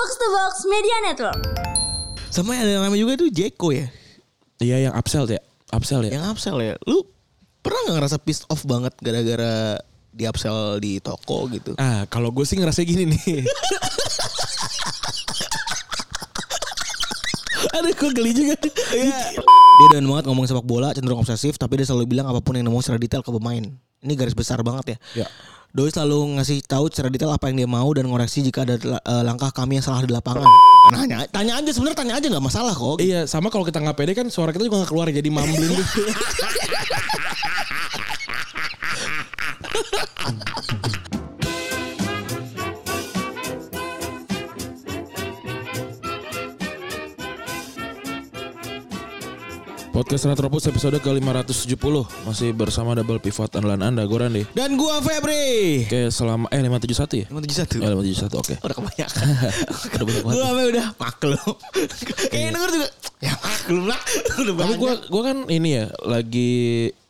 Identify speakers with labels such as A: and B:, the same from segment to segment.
A: Box to Box Media Network.
B: Sama ada yang namanya juga tuh Jeko ya.
C: Iya yang upsell ya. Upsell ya.
B: Yang upsell ya. Lu pernah gak ngerasa pissed off banget gara-gara di upsell di toko gitu?
C: Ah, kalau gue sih ngerasa gini nih.
B: Aduh gue geli juga. dia doyan banget ngomong sepak bola, cenderung obsesif, tapi dia selalu bilang apa pun yang ngomong secara detail ke pemain. Ini garis besar banget ya.
C: Ya.
B: Doi selalu ngasih tahu secara detail apa yang dia mau dan ngoreksi jika ada eh, langkah kami yang salah di lapangan. Nanya, tanya aja sebenarnya tanya aja nggak masalah kok.
C: Iya, sama kalau kita nggak pede kan suara kita juga nggak keluar jadi mumbling Podcast Retropus episode ke-570 Masih bersama double pivot andalan Anda Gue Randy
B: Dan gua Febri.
C: Oke selama Eh 571 ya?
B: 571.
C: Ya 571 oke
B: Udah kebanyakan.
C: Udah banyak banget
B: Gua apa udah maklum. Kayaknya denger juga. Ya maklum lah. Udah
C: Tapi
B: banyak.
C: gue gua kan ini ya Lagi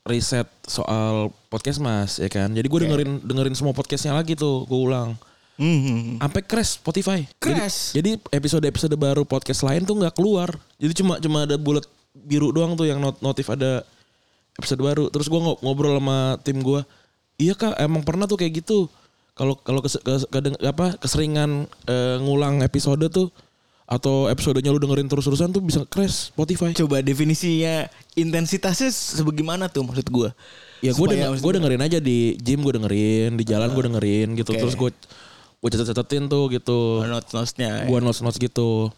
C: riset soal podcast mas ya kan Jadi gue dengerin dengerin semua podcastnya lagi tuh Gue ulang
B: Hmm.
C: Sampai crash Spotify
B: Crash?
C: Jadi, jadi episode-episode baru podcast lain tuh nggak keluar Jadi cuma cuma ada bulat biru doang tuh yang not notif ada episode baru Terus gue ngobrol sama tim gue Iya kak emang pernah tuh kayak gitu kalau kalau kes, kes- kadang apa keseringan eh, ngulang episode tuh atau episodenya lu dengerin terus-terusan tuh bisa crash Spotify.
B: Coba definisinya intensitasnya sebagaimana tuh maksud gua?
C: Ya gue denger, gue
B: gua-
C: dengerin aja di gym gue dengerin, di jalan gue dengerin gitu.
B: Oke.
C: Terus gue gue catet-catetin tuh gitu.
B: Notes-notesnya.
C: Gue notes notes gitu.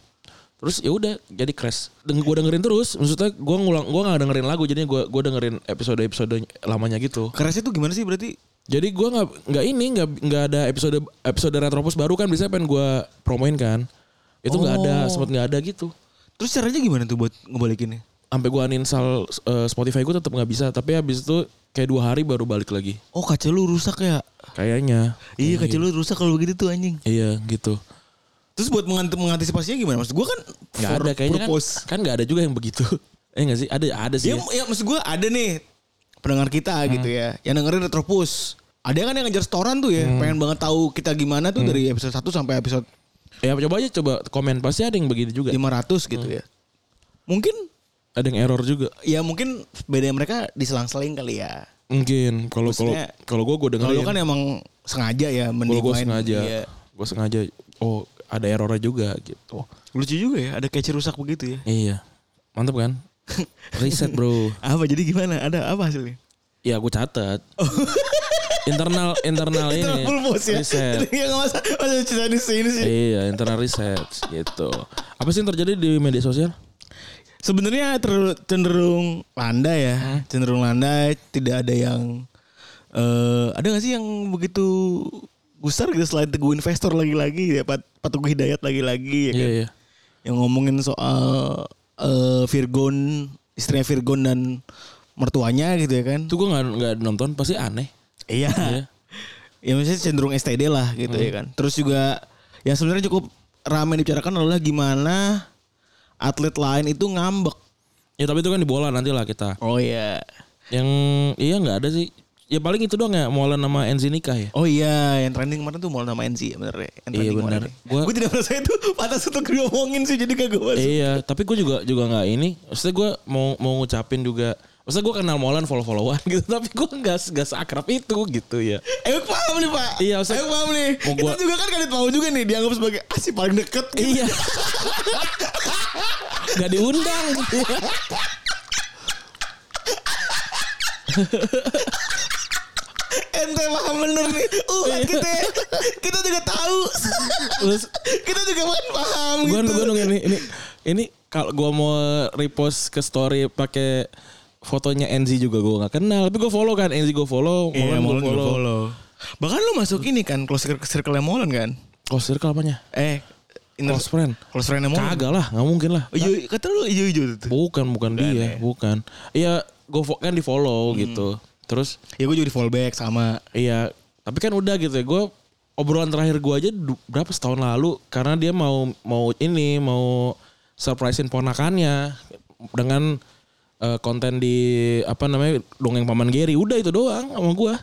C: Terus ya udah jadi crash. Deng gue dengerin terus. Maksudnya gue ngulang gue nggak dengerin lagu jadinya gue gue dengerin episode episode lamanya gitu.
B: Kerasnya tuh gimana sih berarti?
C: Jadi gue nggak nggak ini nggak nggak ada episode episode Retropus baru kan biasanya pengen gue promoin kan. Itu nggak ada
B: Oh.
C: sempet nggak ada gitu.
B: Terus caranya gimana tuh buat ngebalikinnya?
C: Sampai gue uninstall eh, Spotify gue tetap nggak bisa. Tapi habis itu kayak dua hari baru balik lagi.
B: Oh kaca lu rusak ya?
C: Kayaknya.
B: Iya kaca lu rusak kalau begitu tuh anjing.
C: Iya gitu.
B: Terus buat mengant- mengantisipasinya gimana? Maksud gua kan
C: Nggak
B: for
C: ada kayaknya kan, kan nggak ada juga yang begitu. Eh nggak sih? Ada ada sih.
B: Ya,
C: Ya,
B: ya maksud gua ada nih pendengar kita gitu ya yang dengerin Retropus. Ada kan yang ngejar setoran tuh ya, pengen banget tahu kita gimana tuh dari episode 1 sampai episode
C: Ya, coba aja coba komen pasti ada yang begitu juga.
B: 500 gitu ya. Mungkin
C: Ada yang error juga.
B: ya mungkin beda mereka diselang-seling kali ya.
C: Mungkin kalau kalau kalau gue gue
B: Kalau
C: dengerin.
B: lu kan emang sengaja ya
C: kalau gue sengaja,
B: Iya.
C: gue sengaja. Oh ada errornya juga gitu.
B: Lucu juga ya, ada catch rusak begitu ya.
C: Iya, mantap kan? Reset bro.
B: Apa jadi gimana? Ada apa hasilnya?
C: Ya gue catat. internal internal ini.
B: Internal pulpos ya.
C: Reset.
B: Ya enggak masa masa cerita di sini sih.
C: Iya, internal reset gitu. Apa sih yang terjadi di media sosial?
B: Sebenarnya cenderung landai ya,
C: Hmm.
B: cenderung landai, tidak ada yang eh ada gak sih yang begitu gusar gitu selain teguh investor lagi-lagi ya Pak Teguh Hidayat lagi-lagi ya kan.
C: Iya, iya.
B: Yang ngomongin soal eh Virgon, istrinya Virgon dan mertuanya gitu ya kan.
C: Itu gue nggak nggak nonton pasti aneh.
B: Iya.
C: Iya.
B: Ya maksudnya cenderung STD lah gitu ya kan. Terus juga yang sebenarnya cukup ramai dibicarakan adalah gimana atlet lain itu ngambek.
C: Ya tapi itu kan di bola nanti lah kita.
B: Oh iya.
C: Yang iya nggak ada sih. Ya paling itu doang ya Molan nama Enzi nikah ya.
B: Oh iya, yang trending kemarin tuh mau nama ya bener ya. Yang
C: Iya, bener.
B: ya.
C: Gua-
B: Gue tidak merasa itu pantas untuk diomongin sih jadi kagak masuk.
C: Iya, tapi gue juga juga nggak ini. Maksudnya gue mau mau ngucapin juga. Maksudnya gue kenal Molan follow followan gitu, tapi gue nggak nggak seakrab itu gitu ya.
B: Eh paham nih pak.
C: Iya, maksudnya-
B: Eh paham nih.
C: Mau
B: Kita
C: gua-
B: juga kan kadit mau juga nih dianggap sebagai asli paling deket. gitu.
C: Iya. Gak diundang gitu.
B: Ente paham bener nih. Uh
C: Iya.
B: kita kita juga tahu.
C: Terus
B: kita juga kan paham
C: gue
B: gitu.
C: gue ini ini ini kalau gue mau repost ke story pakai fotonya Enzi juga gue nggak kenal tapi gue follow kan Enzi gue follow
B: Iya,
C: Molan gue follow.
B: follow. Bahkan lu masuk ini kan close circle circle Molan kan?
C: Oh circle apanya?
B: Eh, inner-
C: Close friend.
B: Close friend Molan.
C: Kagak lah, nggak mungkin lah.
B: Oh, Ijo, kata lu ijo-ijo tuh.
C: Bukan, bukan dia,
B: ya?
C: bukan. Iya, gue kan di follow gitu. Terus
B: Ya gue juga di fallback sama
C: iya, tapi kan udah gitu ya. Gue obrolan terakhir gue aja berapa setahun lalu karena dia mau mau ini mau surprisein ponakannya dengan eh, konten di apa namanya dongeng paman Gary. Udah itu doang sama gue.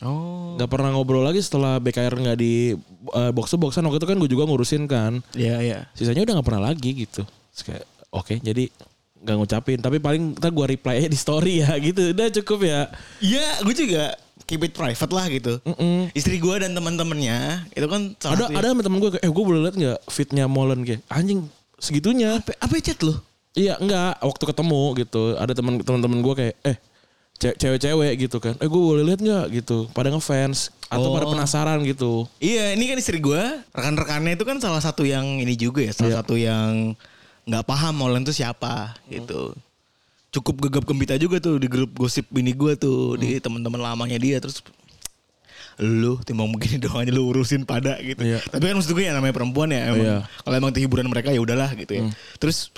B: Oh.
C: Gak pernah ngobrol lagi setelah BKR nggak di uh, box to boxan waktu itu kan gue juga ngurusin kan.
B: Iya, iya.
C: Sisanya udah nggak pernah lagi gitu. Terus kayak oke jadi nggak ngucapin tapi paling ntar gue reply aja di story ya gitu udah cukup ya
B: Iya, gue juga keep it private lah gitu.
C: Mm-mm.
B: Istri gue dan teman-temannya itu kan salah
C: ada ada sama temen gue kayak eh gue boleh liat nggak fitnya Molen kayak anjing segitunya
B: apa, apa chat lo?
C: iya enggak waktu ketemu gitu ada teman teman-teman gue kayak eh ce- cewek-cewek gitu kan eh gue boleh liat nggak gitu pada ngefans atau
B: Oh.
C: pada penasaran gitu
B: Iya, ini kan istri gue, rekan-rekannya itu kan salah satu yang ini juga ya, salah
C: Iya.
B: satu yang nggak paham Molen itu siapa gitu. Cukup gegap gembita juga tuh di grup gosip bini gue tuh di
C: Hmm.
B: teman-teman lamanya dia terus lu timbang begini doang aja lu urusin pada gitu.
C: Iya.
B: Tapi kan maksud gue ya namanya perempuan ya emang
C: Iya.
B: kalau emang itu hiburan mereka ya udahlah gitu ya. Terus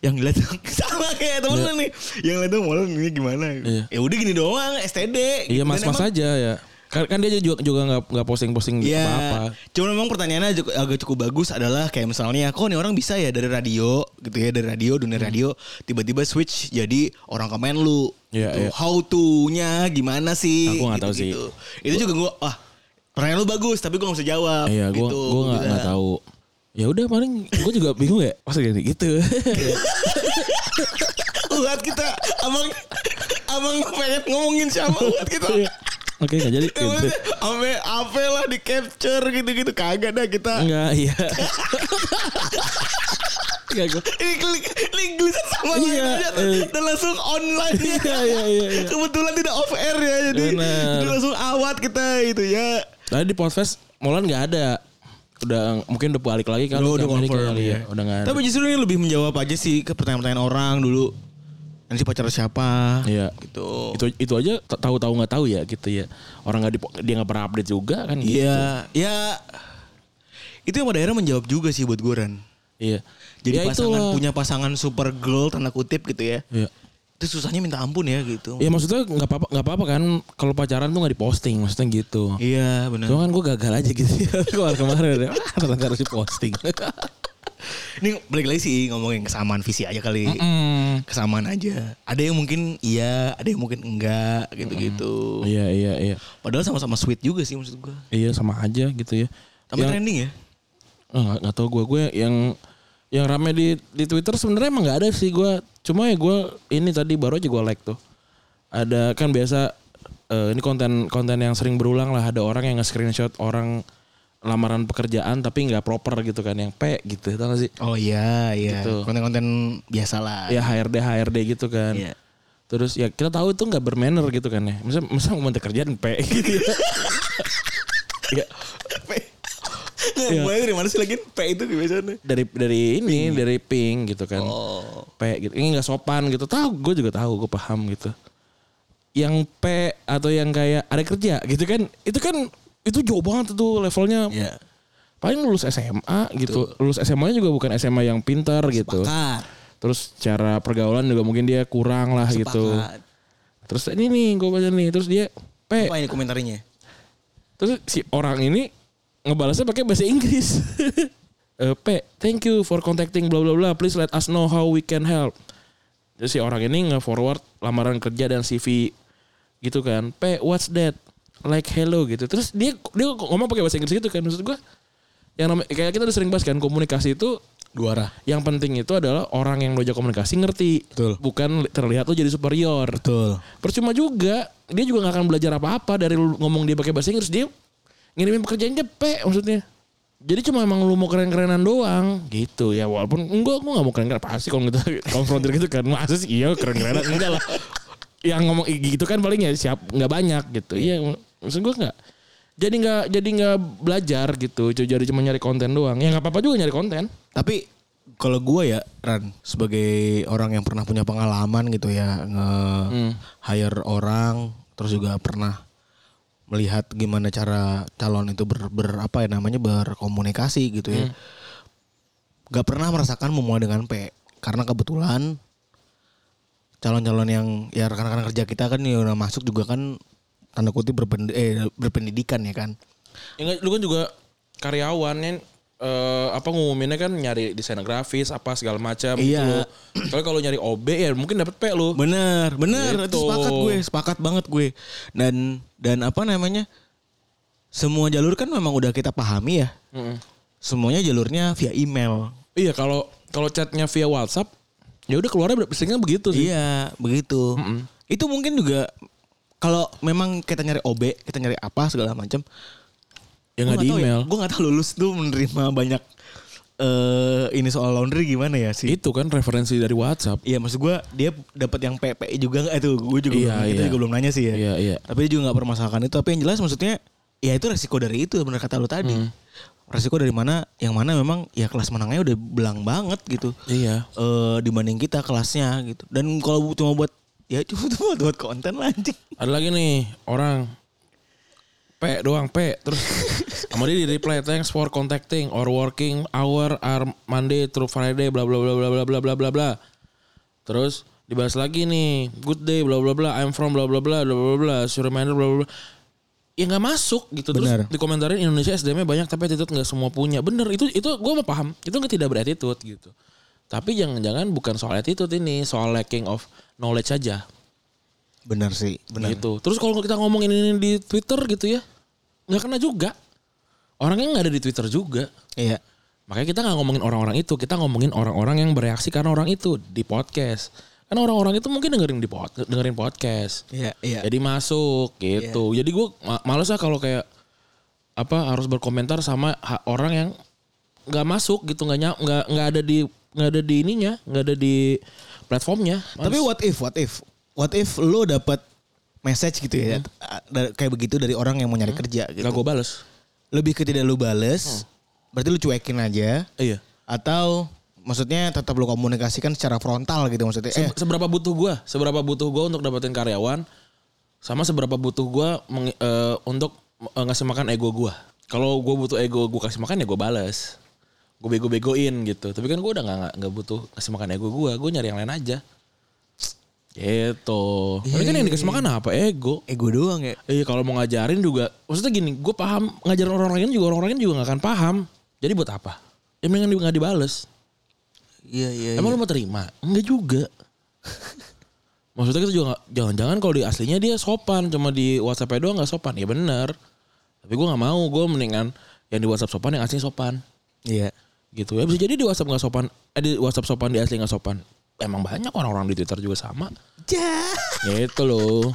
B: yang dilihat sama kayak temen lu nih. Yang lihat tuh Molen ini gimana.
C: Iya.
B: Ya udah gini doang STD.
C: iya
B: gitu. Dan
C: mas-mas aja ya kan, kan dia juga juga nggak nggak posting-posting
B: Iya.
C: apa-apa
B: Cuma memang pertanyaannya agak, agak cukup bagus adalah kayak misalnya kok nih orang bisa ya dari radio gitu ya dari radio dunia
C: Hmm.
B: radio tiba-tiba switch jadi orang komen lu.
C: Iya,
B: gitu.
C: iya.
B: How to-nya gimana sih?
C: Aku nggak tahu sih.
B: Gitu. Itu juga gua wah pertanyaan lu bagus tapi gua gak bisa jawab.
C: iya gue
B: gitu.
C: gue nggak nggak tahu ya udah paling gue juga bingung ya masa gini gitu
B: Uhat kita abang abang pengen ngomongin siapa uhat kita.
C: Iya. oke nggak jadi
B: Ya,
C: gitu.
B: Ame apa lah di capture gitu-gitu kagak dah kita.
C: enggak iya Enggak gue
B: Ini klik link sama lain
C: Iya,
B: aja
C: eh.
B: dan langsung online ya.
C: Iya, iya, iya, iya.
B: Kebetulan tidak off air ya jadi, langsung awat kita itu ya.
C: Tadi di podcast Molan nggak ada. Udah mungkin udah balik lagi kali.
B: Udah, udah confirm,
C: kali ya.
B: ya.
C: Udah nggak ada.
B: Tapi justru ini lebih menjawab aja sih ke pertanyaan-pertanyaan orang dulu. Nanti pacar siapa?
C: Iya.
B: Gitu.
C: itu itu aja tahu-tahu nggak tahu ya gitu ya. Orang nggak di dia nggak pernah update juga kan. gitu.
B: Iya, ya itu yang pada akhirnya menjawab juga sih buat gue Ran.
C: Iya.
B: Jadi
C: ya
B: pasangan
C: itulah.
B: punya pasangan super girl tanda kutip gitu ya.
C: Iya.
B: Itu susahnya minta ampun ya gitu.
C: Ya maksudnya nggak apa-apa nggak apa-apa kan kalau pacaran tuh nggak diposting maksudnya gitu.
B: Iya benar.
C: Cuma kan gue gagal aja gitu ya. Kemarin kemarin ah, ternyata harus diposting.
B: Ini balik lagi sih ngomongin kesamaan visi aja kali.
C: Mm.
B: kesamaan aja. Ada yang mungkin iya, ada yang mungkin enggak gitu-gitu.
C: Iya iya iya.
B: Padahal sama-sama sweet juga sih maksud gua.
C: Iya sama aja gitu ya.
B: Tapi
C: Yang-
B: trending ya.
C: Oh, nggak nggak tahu gue gue yang yang rame di di Twitter sebenarnya emang nggak ada sih gue cuma ya gue ini tadi baru aja gue like tuh ada kan biasa eh, ini konten konten yang sering berulang lah ada orang yang nge-screenshot orang lamaran pekerjaan tapi nggak proper gitu kan yang P gitu tau gak sih
B: Oh iya, iya.
C: Gitu.
B: Konten-konten biasa lah.
C: ya HRD HRD gitu kan
B: Iya.
C: terus ya kita tahu itu nggak bermanner gitu kan ya masa masa mau minta kerjaan P gitu ya Ya,
B: Nggak,
C: Iya.
B: mulai dari mana sih lagi P itu biasanya?
C: dari dari ini dari pink gitu kan
B: Oh.
C: P gitu. Ini nggak sopan gitu. Tahu, gue juga tahu, gue paham gitu. Yang P atau yang kayak ada kerja gitu kan, itu kan itu jauh banget tuh levelnya.
B: Iya.
C: Paling lulus SMA gitu. Lulus SMA-nya juga bukan SMA yang pintar gitu. Terus cara pergaulan juga mungkin dia kurang lah gitu.
B: Sepakat.
C: Terus ini nih gue baca nih, terus dia P.
B: Apa ini komentarnya?
C: Terus si orang ini ngebalasnya pakai bahasa Inggris. Eh, P, thank you for contacting bla bla bla. Please let us know how we can help. Jadi si orang ini nge-forward lamaran kerja dan CV gitu kan. P, what's that? Like hello gitu. Terus dia dia ngomong pakai bahasa Inggris gitu kan. Maksud gua yang namanya kayak kita udah sering bahas kan komunikasi itu
B: Dua arah.
C: yang penting itu adalah orang yang lo ajak komunikasi ngerti.
B: Betul.
C: Bukan terlihat lo jadi superior.
B: Betul.
C: Percuma juga dia juga nggak akan belajar apa-apa dari lu ngomong dia pakai bahasa Inggris dia ngirimin pekerjaan cepet maksudnya. Jadi cuma emang lu mau keren-kerenan doang gitu ya walaupun enggak gua nggak mau keren-keren pasti kalau gitu konfrontir gitu kan masa sih iya keren-kerenan enggak lah yang ngomong gitu kan paling ya siap nggak banyak gitu iya maksud gua nggak jadi nggak jadi nggak belajar gitu jadi cuma nyari konten doang. Ya nggak apa-apa juga nyari konten.
B: Tapi kalau gue ya Ran sebagai orang yang pernah punya pengalaman gitu ya nge hire orang terus juga pernah melihat gimana cara calon itu ber, ber- apa ya namanya berkomunikasi gitu ya. Gak pernah merasakan memuah dengan P karena kebetulan calon-calon yang ya rekan-rekan kerja kita kan yang udah masuk juga kan tanda kutip berpend- eh, berpendidikan ya kan.
C: ya lu kan juga karyawan yang eh, apa ngumuminnya kan nyari desainer grafis apa segala macam gitu
B: Iya.
C: loh. Kalau kalau nyari OB ya mungkin dapat P lu.
B: Bener, bener.
C: Gitu.
B: Itu sepakat gue, sepakat banget gue. Dan dan apa namanya? Semua jalur kan memang udah kita pahami ya.
C: Mm-mm.
B: Semuanya jalurnya via email.
C: Iya kalau kalau chatnya via WhatsApp ya udah keluarnya biasanya begitu sih.
B: Iya, begitu.
C: Mm-mm.
B: Itu mungkin juga kalau memang kita nyari OB, kita nyari apa segala macam.
C: Ya nggak di email.
B: gue gak tahu lulus tuh menerima banyak eh ini soal laundry gimana ya sih?
C: Itu kan referensi dari WhatsApp.
B: Iya maksud gue dia dapat yang PPI juga nggak itu gue juga
C: Iya,
B: belum,
C: iya.
B: juga belum nanya sih ya.
C: Iya iya.
B: Tapi dia juga nggak permasalahkan itu. Tapi yang jelas maksudnya ya itu resiko dari itu benar kata lu tadi.
C: Hmm.
B: Resiko dari mana? Yang mana memang ya kelas menangnya udah belang banget gitu.
C: Iya.
B: eh dibanding kita kelasnya gitu. Dan kalau cuma buat ya cuma buat, buat konten lah anjing.
C: Ada lagi nih orang P doang P terus sama dia di reply thanks for contacting or working hour are Monday through Friday bla bla bla bla bla bla bla bla bla. Terus dibahas lagi nih good day bla bla bla I'm from bla bla bla bla bla bla so reminder bla bla bla. Ya nggak masuk gitu terus
B: Benar.
C: dikomentarin Indonesia SDM-nya banyak tapi attitude nggak semua punya. Bener itu itu gue mau paham itu nggak tidak berattitude gitu. Tapi jangan-jangan bukan soal attitude ini soal lacking of knowledge aja.
B: Benar sih, benar.
C: Gitu. Terus kalau kita ngomongin ini di Twitter gitu ya, nggak kena juga. Orangnya nggak ada di Twitter juga.
B: Iya.
C: Makanya kita nggak ngomongin orang-orang itu, kita ngomongin orang-orang yang bereaksi karena orang itu di podcast. Karena orang-orang itu mungkin dengerin di pod, dengerin podcast.
B: Iya, iya.
C: Jadi masuk gitu. Jadi gue ma- males lah kalau kayak apa harus berkomentar sama orang yang nggak masuk gitu, nggak nggak nggak ada di nggak ada di ininya, nggak ada di platformnya.
B: Tapi what if, what if, what if lo dapat message gitu ya, da- kayak begitu dari orang yang mau nyari kerja gitu.
C: nggak gue bales.
B: Lebih ke tidak lu bales, berarti lu cuekin aja.
C: Iya.
B: Atau maksudnya tetap lu komunikasikan secara frontal gitu maksudnya. Eh,
C: Se- seberapa butuh gua seberapa butuh gua untuk dapetin karyawan sama seberapa butuh gua meng- eh, untuk eh, ngasih makan ego gua kalau gua butuh ego gua kasih makan ya gua balas gue bego-begoin gitu tapi kan gua udah nggak nggak butuh kasih makan ego gua gua nyari yang lain aja gitu tapi kan yang dikasih makan apa ego
B: ego doang ya.
C: Iya kalau mau ngajarin juga maksudnya gini gue paham ngajarin orang lain juga orang lain juga nggak akan paham jadi buat apa ya mendingan di- nggak dibales
B: Iya, iya.
C: Emang lu mau terima? Enggak juga. Maksudnya kita juga jangan-jangan kalau di aslinya dia sopan, cuma di WhatsApp doang nggak sopan. Ya benar. Tapi gue nggak mau, gue mendingan yang di WhatsApp sopan, yang asli sopan.
B: Iya.
C: Gitu ya. Bisa jadi di WhatsApp nggak sopan, eh di WhatsApp sopan, di asli nggak sopan. Emang banyak orang-orang di Twitter juga sama.
B: Ja.
C: Gitu loh.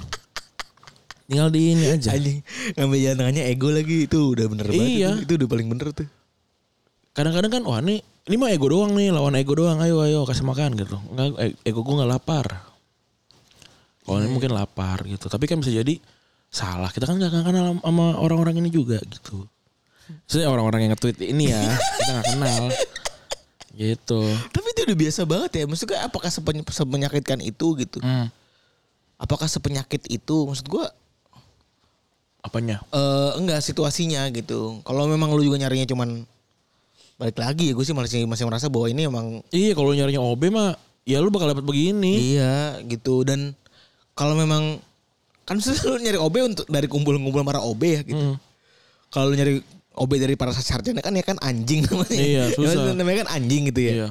C: Tinggal di ini aja.
B: Anjing ngambil jalan tengahnya ego lagi itu udah bener banget.
C: Iya.
B: Itu, itu udah paling bener tuh.
C: Kadang-kadang kan, wah ini ini mah ego doang nih, lawan ego doang. Ayo ayo kasih makan gitu. Enggak, e- ego gue nggak lapar. Kalau ini mungkin lapar gitu. Tapi kan bisa jadi salah. Kita kan nggak kenal sama orang-orang ini juga gitu. Saya orang-orang yang nge-tweet ini ya, kita nggak kenal. Gitu.
B: Tapi itu udah biasa banget ya. Maksudnya apakah sepeny- semenyakitkan itu gitu?
C: Hmm.
B: Apakah sepenyakit itu? Maksud gua
C: Apanya?
B: eh enggak situasinya gitu. Kalau memang lu juga nyarinya cuman balik lagi ya gue sih masih masih merasa bahwa ini emang
C: Iya kalau nyarinya OB mah ya lu bakal dapat begini.
B: iya gitu dan kalau memang kan lu nyari OB untuk dari kumpul-kumpul para OB ya gitu.
C: Hmm.
B: Kalau lu nyari OB dari para sarjana kan ya kan anjing namanya.
C: Iya, susah.
B: Ya, namanya kan anjing gitu ya.
C: Iya.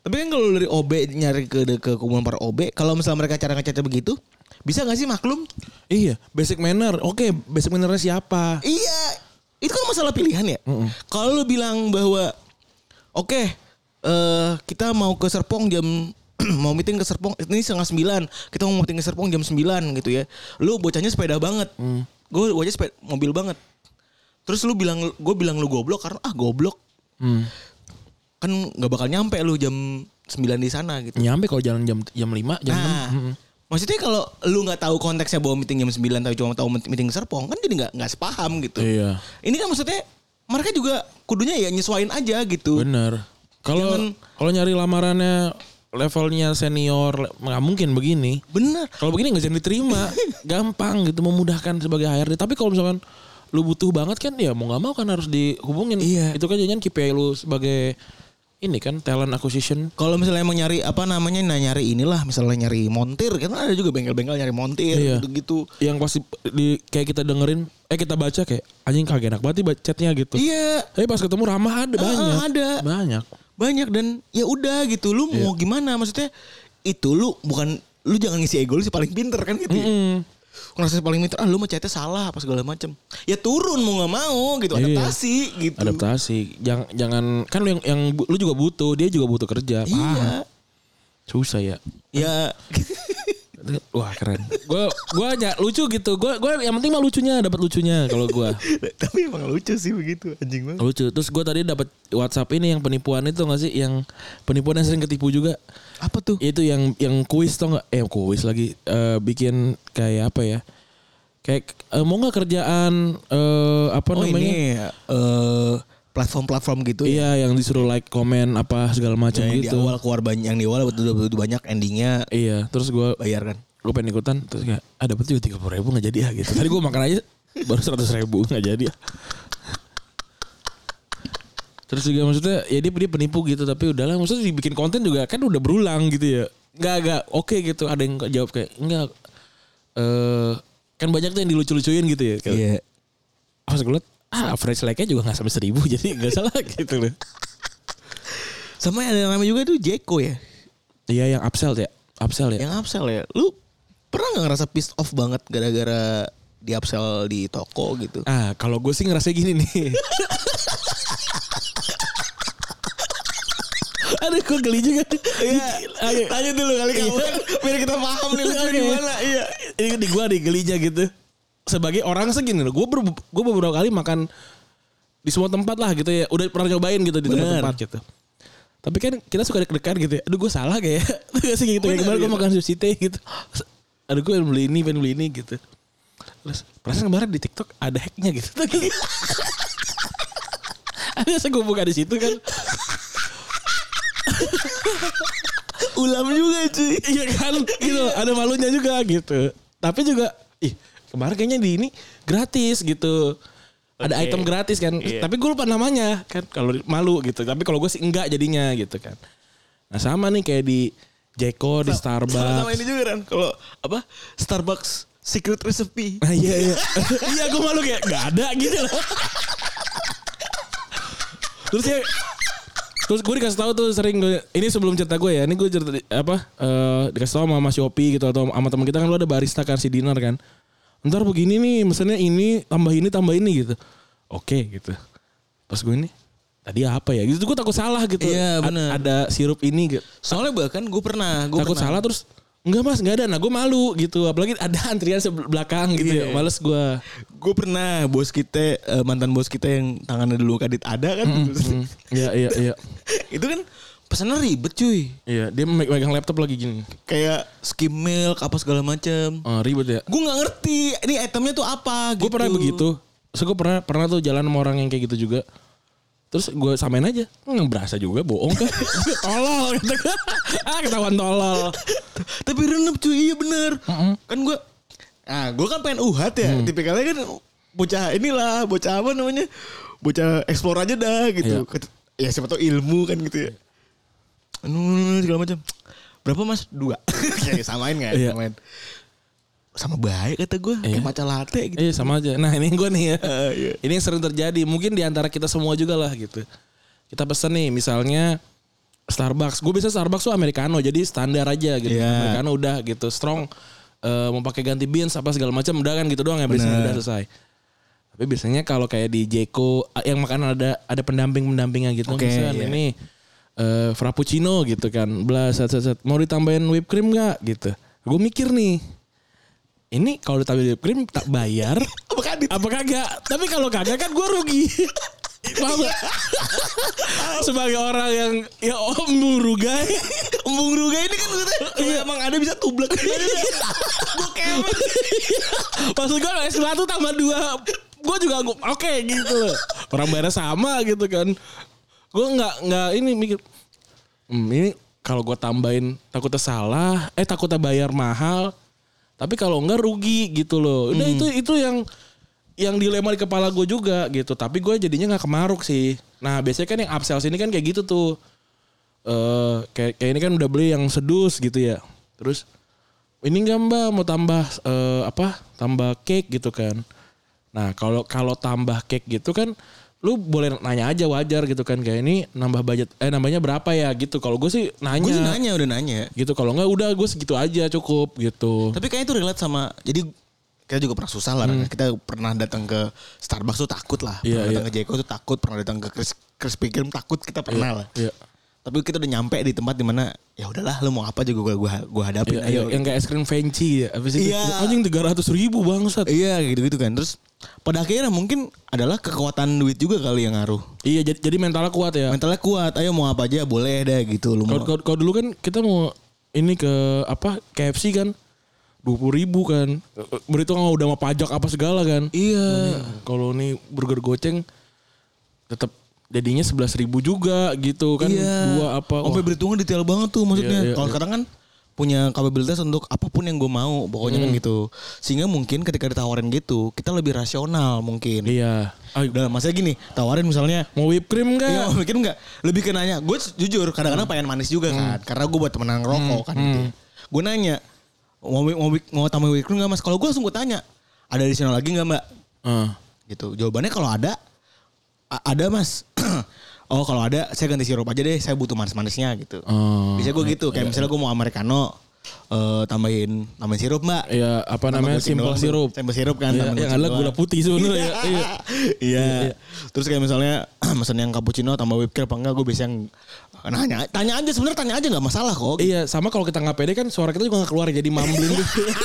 B: Tapi kan kalau dari OB nyari ke ke kumpulan para OB, kalau misalnya mereka cara ngechatnya begitu, bisa nggak sih maklum?
C: Iya, basic manner. Oke, basic mannernya siapa?
B: Iya, itu kan masalah pilihan ya. Kalau lu bilang bahwa oke, eh kita mau ke Serpong jam mau meeting ke Serpong ini setengah sembilan kita mau meeting ke Serpong jam sembilan gitu ya lu bocahnya sepeda banget gue bocahnya sepeda mobil banget terus lu bilang gue bilang lu goblok karena ah goblok
C: Hmm.
B: kan nggak bakal nyampe lu jam 9 di sana gitu
C: Nyampe kalau jalan jam jam 5, jam
B: Nah,
C: 6. Mm-mm.
B: maksudnya kalau lu nggak tahu konteksnya bahwa meeting jam 9 tapi cuma tahu meeting Serpong kan jadi nggak nggak sepaham gitu.
C: Iya.
B: Ini kan maksudnya mereka juga kudunya ya nyesuain aja gitu.
C: Bener. Kalau kalau nyari lamarannya levelnya senior nggak mungkin begini.
B: Bener.
C: Kalau begini nggak jadi diterima. Gampang gitu memudahkan sebagai HRD. Tapi kalau misalkan lu butuh banget kan ya mau nggak mau kan harus dihubungin.
B: Iya.
C: Itu kan jangan KPI lu sebagai ini kan talent acquisition.
B: Kalau misalnya emang nyari apa namanya nah nyari inilah misalnya nyari montir kan ada juga bengkel-bengkel nyari montir
C: Iya.
B: gitu-gitu.
C: Yang pasti di kayak kita dengerin, eh kita baca kayak anjing kagak enak banget baca chatnya gitu.
B: Iya.
C: Tapi pas ketemu ramah ada
B: Ah,
C: banyak.
B: ada.
C: Banyak.
B: Banyak dan ya udah gitu. Lu mau gimana? Maksudnya itu lu bukan lu jangan ngisi ego lu sih paling pinter kan gitu.
C: Mm.
B: Ngerasa paling pinter, ah lu mah chatnya salah apa segala macem. Ya turun mau nggak mau gitu,
C: Iya.
B: adaptasi gitu.
C: Adaptasi. Jangan jangan kan lu yang yang lu juga butuh, dia juga butuh kerja.
B: Iya.
C: Paham. Susah ya.
B: Ya
C: Wah keren. Gue gua aja lucu gitu. Gue gua yang penting mah lucunya dapat lucunya kalau gue.
B: tapi emang lucu sih begitu anjing banget.
C: lucu. Terus gue tadi dapat WhatsApp ini yang penipuan itu nggak sih? Yang penipuan yang sering ketipu juga.
B: Apa tuh?
C: Itu yang yang kuis tau nggak? Eh kuis lagi. Eh, bikin kayak apa ya? Kayak eh, mau nggak kerjaan eh, apa
B: Oh
C: namanya?
B: ini eh platform-platform gitu ya.
C: Iya yang disuruh like, komen apa segala macam
B: di
C: gitu.
B: awal keluar banyak, yang di awal betul betul banyak endingnya
C: Iya. Terus gue
B: bayar kan.
C: gue pengen ikutan terus kayak ah dapat juga tiga puluh ribu nggak jadi ya gitu. Tadi gue makan aja baru seratus ribu nggak jadi ya. Terus juga maksudnya ya dia, dia penipu gitu tapi udahlah maksudnya dibikin konten juga kan udah berulang gitu ya. Nggak agak oke gitu ada yang jawab kayak enggak eh kan banyak tuh yang dilucu-lucuin gitu ya. Kayak,
B: Iya.
C: Pas gue liat ah average like-nya juga nggak sampai seribu jadi nggak salah gitu loh.
B: Sama ada yang namanya juga tuh Jeko ya.
C: Iya yang upsell ya, upsell ya.
B: Yang upsell ya. Lu pernah nggak ngerasa pissed off banget gara-gara di upsell di toko gitu?
C: Ah kalau gue sih ngerasa gini nih. Aduh gue geli juga. Iya.
B: Tanya dulu kali kamu
C: Iya.
B: kan biar kita paham nih lu
C: Oke.
B: gimana. Iya.
C: Ini di gue nih gelinya gitu. Sebagai orang segini loh. Gue ber, gue beberapa kali makan di semua tempat lah gitu ya. Udah pernah nyobain gitu di tempat-tempat gitu. Tapi kan kita suka deg-degan gitu ya. Aduh gue salah kayak. Tuh sih gitu. Kayak
B: Bener,
C: kemarin gue
B: gitu.
C: makan sushi teh gitu. Aduh gue pengen beli ini, pengen beli ini gitu. Terus perasaan kemarin di TikTok ada hacknya gitu. ada saya gue buka di situ kan.
B: Ulam juga cuy.
C: Iya kan gitu ada malunya juga gitu tapi juga kemarin kayaknya di ini gratis gitu ada item gratis kan
B: Iya.
C: tapi gue lupa namanya kan kalau malu gitu tapi kalau gue sih enggak jadinya gitu kan nah sama nih kayak di Jeko di
B: Sama,
C: Starbucks
B: sama ini juga kan. Kalau apa? Starbucks secret recipe.
C: Ah, iya iya iya gue malu kayak nggak ada gitu loh terus ya terus gue dikasih tahu tuh sering gue ini sebelum cerita gue ya ini gue cerita apa eh, dikasih tahu sama Mas Yopi gitu atau sama teman kita kan lu ada barista kan si Dinar kan ntar begini nih mesennya ini tambah ini tambah ini gitu oke gitu pas gue ini tadi apa ya gitu gue takut salah gitu
B: Iya,
C: A-
B: bener.
C: ada sirup ini gitu
B: Soalnya bahkan gue pernah, gue
C: takut
B: pernah.
C: salah terus enggak mas enggak ada nah gue malu gitu apalagi ada antrian sebelah belakang gitu ya
B: Iya.
C: males gue
B: Gue pernah bos kita eh, mantan bos kita yang tangannya dulu kadit ada kan.
C: Iya iya iya.
B: itu kan pesannya ribet cuy.
C: Iya, dia me- megang laptop lagi gini.
B: Kayak skim milk apa segala macam.
C: Oh, ribet ya.
B: Gue nggak ngerti ini itemnya tuh apa.
C: Gue
B: gitu.
C: pernah begitu. So gue pernah pernah tuh jalan sama orang yang kayak gitu juga. Terus gue samain aja. Nggak berasa juga bohong kan. tolol gitu. ah ketahuan tolol.
B: Tapi renep cuy, iya bener. Kan gue, ah gue kan pengen uhat ya.
C: Mm.
B: Tipikalnya kan bocah inilah, bocah apa namanya, bocah explore aja dah gitu.
C: Iya.
B: Ya siapa tau ilmu kan gitu ya. Anu segala macam. Berapa mas? Dua. Kayak samain kan?
C: Iya.
B: Samain. Sama baik kata gue,
C: Iya.
B: kayak maca latte gitu.
C: Iya sama aja. Nah ini gue nih ya.
B: Ah, iya.
C: Ini yang sering terjadi. Mungkin di antara kita semua juga lah gitu. Kita pesen nih misalnya Starbucks. Gue biasa Starbucks tuh americano jadi standar aja gitu.
B: Iya.
C: Americano udah gitu. Strong eh, mau pakai ganti beans apa segala macam udah kan gitu doang ya biasanya udah selesai. Tapi biasanya kalau kayak di Jeko yang makanan ada ada pendamping-pendampingnya gitu.
B: Oke,
C: Misalnya
B: iya.
C: ini eh, frappuccino gitu kan. Blah set, set, set. Mau ditambahin whipped cream nggak gitu. Gue mikir nih. Ini kalau ditambahin whipped cream tak bayar
B: Apa
C: kagak? Tapi kalau kagak kan gue rugi. Paham gak? Sebagai orang yang ya om rugai.
B: Embung Ruga ini kan maksudnya kalau emang ada bisa tublek. gue kemet.
C: Maksud gue es batu tambah dua. Gue juga gua- oke gitu loh. Orang bayarnya sama gitu kan. Gue nggak nggak ini mikir. Hmm, ini kalau gue tambahin takutnya salah. Eh takutnya bayar mahal. Tapi kalau enggak rugi gitu loh. Udah itu itu yang yang dilema di kepala gue juga gitu. Tapi gue jadinya nggak kemaruk sih. Nah biasanya kan yang upsell ini kan kayak gitu tuh. eh kayak kayak ini kan udah beli yang sedus gitu ya. Terus ini enggak mbak mau tambah eh, apa? Tambah cake gitu kan. Nah kalau kalau tambah cake gitu kan lu boleh nanya aja wajar gitu kan kayak ini nambah budget eh nambahnya berapa ya gitu kalau gue sih nanya,
B: Gue sih nanya udah nanya.
C: gitu kalau nggak udah gue segitu aja cukup gitu
B: Tapi kayaknya itu relate sama jadi kita juga pernah susah lah. Ran. Kita pernah datang ke Starbucks tuh takut lah.
C: Hmm. Iya,
B: pernah datang
C: iya.
B: ke Jeko tuh takut. Pernah datang ke Kris, Krispy Kreme takut. Kita pernah lah.
C: Iya.
B: Tapi kita udah nyampe di tempat di mana ya udahlah lu mau apa juga gua gua, gua hadapin
C: Iya,
B: ayo.
C: yang kayak es krim fancy ya abis itu
B: Iya.
C: anjing tiga ratus ribu bangsat
B: Iya gitu gitu kan. Terus pada akhirnya mungkin adalah kekuatan duit juga kali yang ngaruh.
C: iya jadi jadi mentalnya kuat ya
B: Mentalnya kuat. Ayo mau apa aja boleh deh gitu lu mau.
C: kalau- kalau dulu kan kita mau ini ke apa KFC kan dua puluh ribu kan. Berhitung udah mau pajak apa segala kan.
B: Iya.
C: Kalau nih burger goceng tetap jadinya sebelas ribu juga gitu kan.
B: Iya.
C: Dua apa.
B: Sampai
C: wah.
B: berhitungnya detail banget tuh maksudnya.
C: Iya, iya,
B: Kalau
C: iya.
B: sekarang kan punya kapabilitas untuk apa pun yang gue mau, pokoknya kan gitu. Sehingga mungkin ketika ditawarin gitu, kita lebih rasional mungkin.
C: Iya. Ayo,
B: Udah, maksudnya gini, tawarin misalnya
C: mau whipped cream enggak?
B: Iya, mikir enggak? Lebih ke nanya. Gue jujur kadang-kadang pengen manis juga kan. Karena gue buat temenan rokok kan gitu. Gue nanya, mau mau mau tambah whipped cream enggak mas? Kalau gue langsung gue tanya, ada additional lagi enggak mbak?
C: Eh.
B: Gitu. Jawabannya kalau ada, "A- ada mas. oh kalau ada, saya ganti sirup aja deh. Saya butuh manis-manisnya gitu.
C: Oh,
B: Bisa gue gitu. Kayak misalnya gue mau americano, eh, tambahin tambahin sirup mbak.
C: Iya, apa
B: Tambah
C: namanya simple
B: doang,
C: sirup.
B: Simple sirup kan.
C: Iya,
B: tambahin
C: yang ada gula putih sebenarnya ya. Iya.
B: Iya. Terus kayak misalnya mesen yang cappuccino tambah whipped cream apa enggak gue biasa yang nanya tanya aja sebenarnya tanya aja nggak masalah kok.
C: Iya, sama kalau kita nggak pede kan suara kita juga nggak keluar jadi mumbling gitu.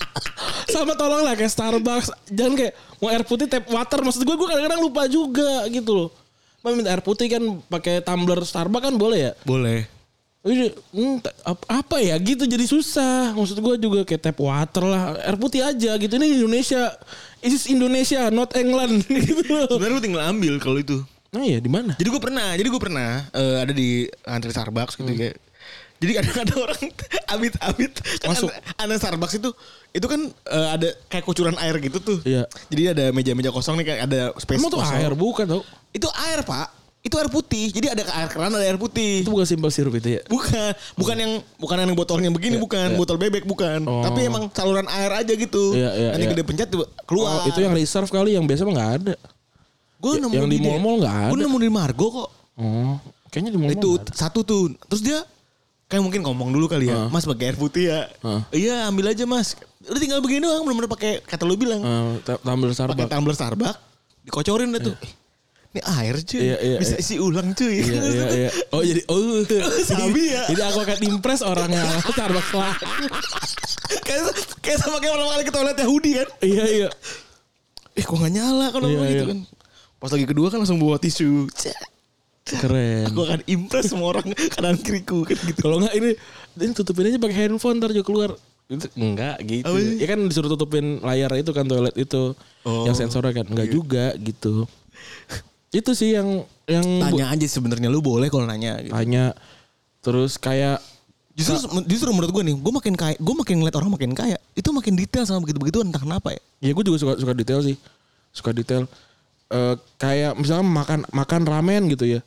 C: sama tolong lah kayak Starbucks. Jangan kayak mau air putih tap water. Maksud gue gue kadang-kadang lupa juga gitu loh. Mau minta air putih kan pakai tumbler Starbucks kan boleh ya?
B: Boleh.
C: Hmm, apa ya? Gitu jadi susah. Maksud gue juga kayak tap water lah. Air putih aja gitu. Ini Indonesia this is Indonesia not England. Gitu loh.
B: Sebenarnya lu tinggal ambil kalau itu.
C: nah iya di mana?
B: Jadi gue pernah, jadi gue pernah eh, ada di antri Starbucks gitu kayak. Jadi kadang ada orang amit-amit kan
C: Masuk.
B: Ada Starbucks itu itu kan eh, ada kayak kucuran air gitu tuh.
C: Iya.
B: Jadi ada meja-meja kosong nih kayak ada space
C: Emang tuh
B: kosong.
C: air bukan tau
B: Itu air, Pak. Itu air putih. Jadi ada air keran, ada air putih.
C: Itu bukan simple sirup itu ya?
B: Bukan, bukan yang bukan yang botolnya begini, bukan botol bebek, bukan.
C: Oh.
B: Tapi emang saluran air aja gitu.
C: Iya, iya,
B: Nanti
C: iya.
B: gede pencet tuh keluar.
C: Oh, itu yang reserve kali yang biasa mah nggak ada.
B: gue
C: yang di mall-mall nggak ada.
B: Gue nemu di Margo kok.
C: Oh, kayaknya di mall
B: itu satu tuh. Terus dia kayak mungkin ngomong dulu kali ya,
C: Heeh.
B: Mas pakai air putih ya.
C: Heeh.
B: Iya ambil aja Mas. Udah tinggal begini doang, bener-bener pakai kata lu bilang.
C: tumbler
B: Pakai
C: Starbucks.
B: tumbler Starbucks, dikocorin dah tuh. Eh, Ini air cuy,
C: Iya, iya,
B: bisa
C: iya.
B: isi ulang cuy.
C: Iya, iya, iya. Oh jadi oh
B: Sabi ya.
C: Jadi aku akan impress orang yang Starbucks lah.
B: kayak kayak sama kayak pertama kali ke toilet Yahudi kan.
C: iya iya.
B: Eh kok gak nyala kalau
C: Iya,
B: gitu
C: iya.
B: kan. Pas lagi kedua kan langsung bawa tisu. Cek.
C: Keren.
B: Aku akan impress semua orang kanan kiriku kan gitu.
C: Kalau nggak ini ini tutupin aja pakai handphone ntar juga keluar. Enggak gitu.
B: Apa sih?
C: Ya kan disuruh tutupin layar itu kan toilet itu.
B: Oh.
C: Yang sensornya kan enggak juga gitu. itu sih yang yang
B: Tanya aja sebenarnya lu boleh kalau nanya gitu.
C: tanya terus kayak
B: Justru justru menurut gue nih, gue makin kaya, gue makin ngeliat orang makin kaya, itu makin detail sama begitu-begitu entah kenapa ya.
C: Ya gue juga suka suka detail sih. Suka detail. Eh kayak misalnya makan makan ramen gitu ya.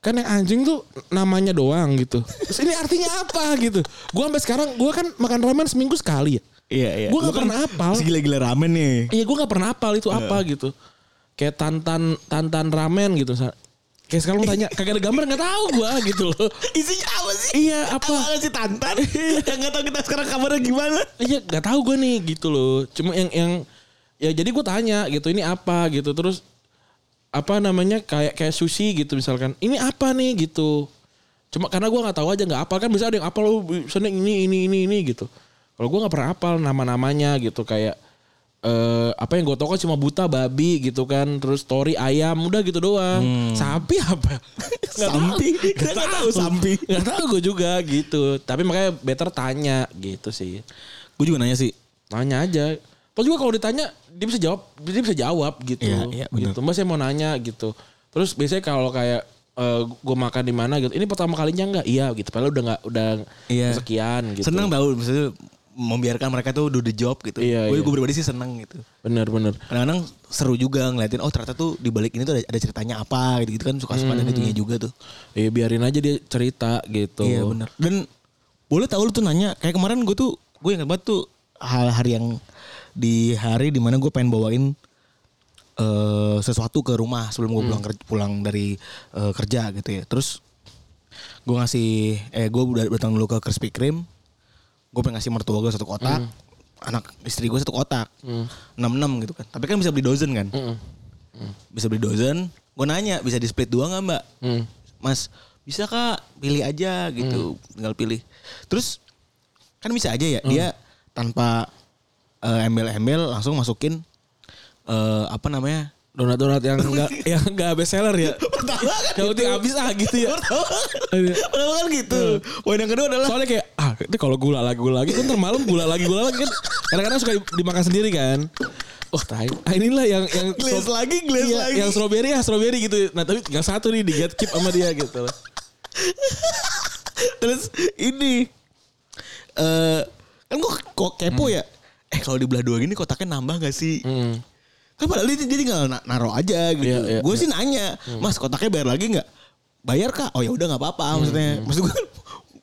C: Kan yang anjing tuh namanya doang gitu. Terus ini artinya apa gitu. Gue sampai sekarang gue kan makan ramen seminggu sekali ya.
B: Iya iya.
C: Gua nggak pernah hafal.
B: Gila-gila ramen nih.
C: Iya gue nggak pernah hafal itu apa gitu. Kayak tantan tantan ramen gitu. Sa- Kayak sekarang lu tanya kagak ada gambar nggak tahu gue gitu loh.
B: Isinya apa sih?
C: Iya apa?
B: Apa sih tantan? Yang nggak tahu kita sekarang kabarnya gimana?
C: Iya nggak tahu gue nih gitu loh. Cuma yang yang ya jadi gue tanya gitu ini apa gitu terus apa namanya kayak kayak sushi gitu misalkan ini apa nih gitu. Cuma karena gue nggak tahu aja nggak apa kan bisa ada yang apa lo misalnya ini ini ini ini gitu. Kalau gue nggak pernah apal nama-namanya gitu kayak eh apa yang gue tau kan cuma buta babi gitu kan terus story ayam udah gitu doang sapi apa tahu.
B: Sampi. Kita nggak tahu sampi.
C: nggak tahu gue juga gitu tapi makanya better tanya gitu sih
B: Gue juga nanya sih.
C: Tanya aja. Terus juga kalau ditanya dia bisa jawab, dia bisa jawab gitu.
B: Iya, iya, bener.
C: gitu. Mbak saya mau nanya gitu. Terus biasanya kalau kayak gue makan di mana gitu, ini pertama kalinya enggak? Iya gitu. Padahal udah nggak udah
B: Iya.
C: sekian gitu.
B: Seneng tahu maksudnya membiarkan mereka tuh do the job gitu.
C: Iya,
B: gue
C: iya.
B: gue pribadi sih seneng gitu.
C: Bener bener.
B: Kadang-kadang seru juga ngeliatin oh ternyata tuh di balik ini tuh ada, ada ceritanya apa gitu, gitu kan suka-suka dan itunya juga tuh.
C: Iya biarin aja dia cerita gitu.
B: Iya benar. Dan boleh tahu lu tuh nanya kayak kemarin gue tuh gue ingat banget tuh hal hari yang di hari di mana gue pengen bawain eh sesuatu ke rumah sebelum gue pulang kerja, pulang dari eh, kerja gitu ya. Terus gue ngasih eh gue udah datang dulu ke Krispy Kreme. Gue pengen ngasih mertua gue satu kotak, anak istri gue satu kotak, enam enam gitu kan. Tapi kan bisa beli dozen kan,
C: Mm-mm.
B: bisa beli dozen. Gue nanya bisa di split dua nggak mbak?
C: Mm.
B: Mas bisa kak pilih aja gitu, tinggal pilih. Terus kan bisa aja ya dia tanpa eh, embel-embel langsung masukin eh apa namanya
C: Donat-donat yang enggak yang enggak best seller ya.
B: Pertama kan
C: Yang penting habis ah gitu ya. Iya.
B: Pertama kan gitu. Poin yang kedua adalah
C: Soalnya kayak ah itu kalau gula lagi gula lagi kan ntar malam gula lagi gula lagi kan kadang-kadang suka dimakan sendiri kan. Oh tai. Ah inilah yang yang
B: glass
C: stro-
B: lagi, glass
C: iya,
B: lagi.
C: Yang strawberry ya strawberry gitu. Nah tapi tinggal satu nih di get keep sama dia gitu.
B: Terus ini eh kan gue kok kepo ya. Eh kalau dibelah dua gini kotaknya nambah gak sih?
C: Hmm.
B: Kan padahal dia, dia tinggal na- naruh aja gitu.
C: Iya, iya,
B: gue sih nanya, Mas kotaknya bayar lagi nggak? Bayar kak? Oh ya udah nggak apa-apa maksudnya. Maksud gue,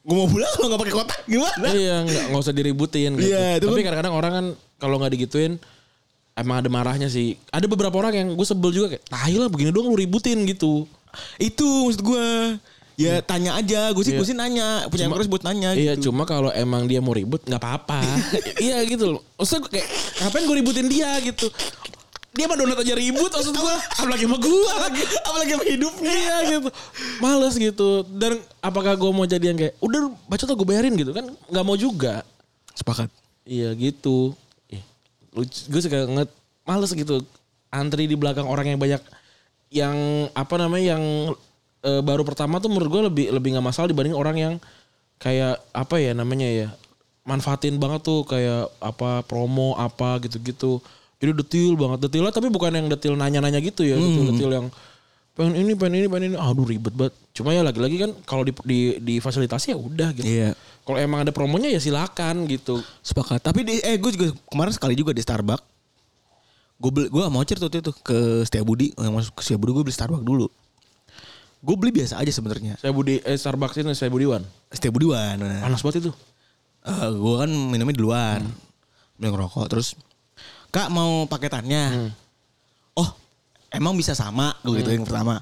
B: gue mau pulang kalau nggak pakai kotak gimana?
C: Iya nggak nggak usah diributin gitu.
B: Iya, itu
C: Tapi
B: kan-
C: kadang-kadang orang kan kalau nggak digituin emang ada marahnya sih. Ada beberapa orang yang gue sebel juga kayak tahi lah begini doang lu ributin gitu.
B: Itu maksud gue. Ya tanya aja, gue sih
C: Iya.
B: gue sih nanya, punya
C: Cuma-
B: buat nanya
C: Iya
B: gitu.
C: cuma kalau emang dia mau ribut nggak apa-apa. iya gitu loh. Maksudnya kayak ngapain gue ributin dia gitu. Dia mah donat aja ribut maksud gue. Apalagi sama gue.
B: Apalagi sama hidupnya.
C: iya gitu. Males gitu. Dan apakah gue mau jadi yang kayak udah baca tuh gue bayarin gitu kan. Nggak mau juga.
B: Sepakat.
C: Iya gitu. Ih, Gue suka nget males gitu. Antri di belakang orang yang banyak yang apa namanya yang eh, baru pertama tuh menurut gue lebih lebih nggak masalah dibanding orang yang kayak apa ya namanya ya manfaatin banget tuh kayak apa promo apa gitu-gitu. Jadi detail banget detailnya tapi bukan yang detail nanya-nanya gitu ya, detail-detail yang pengen ini pengen ini pengen ini aduh ribet banget. Cuma ya lagi-lagi kan kalau di di difasilitasi ya udah gitu.
B: Iya.
C: Kalau emang ada promonya ya silakan gitu.
B: Sepakat. Tapi di, eh gue juga kemarin sekali juga di Starbucks. Gue beli, gue mau cerita waktu itu ke Setiabudi, yang masuk ke Setiabudi gue beli Starbucks dulu. Gue beli biasa aja sebenarnya.
C: Saya Budi eh Starbucks ini saya Budiwan.
B: Setiabudi Wan. Nah.
C: Panas banget itu.
B: Eh, gue kan minumnya di luar. Beli ngerokok terus Kak mau paketannya. Oh, emang bisa sama gue gitu yang pertama.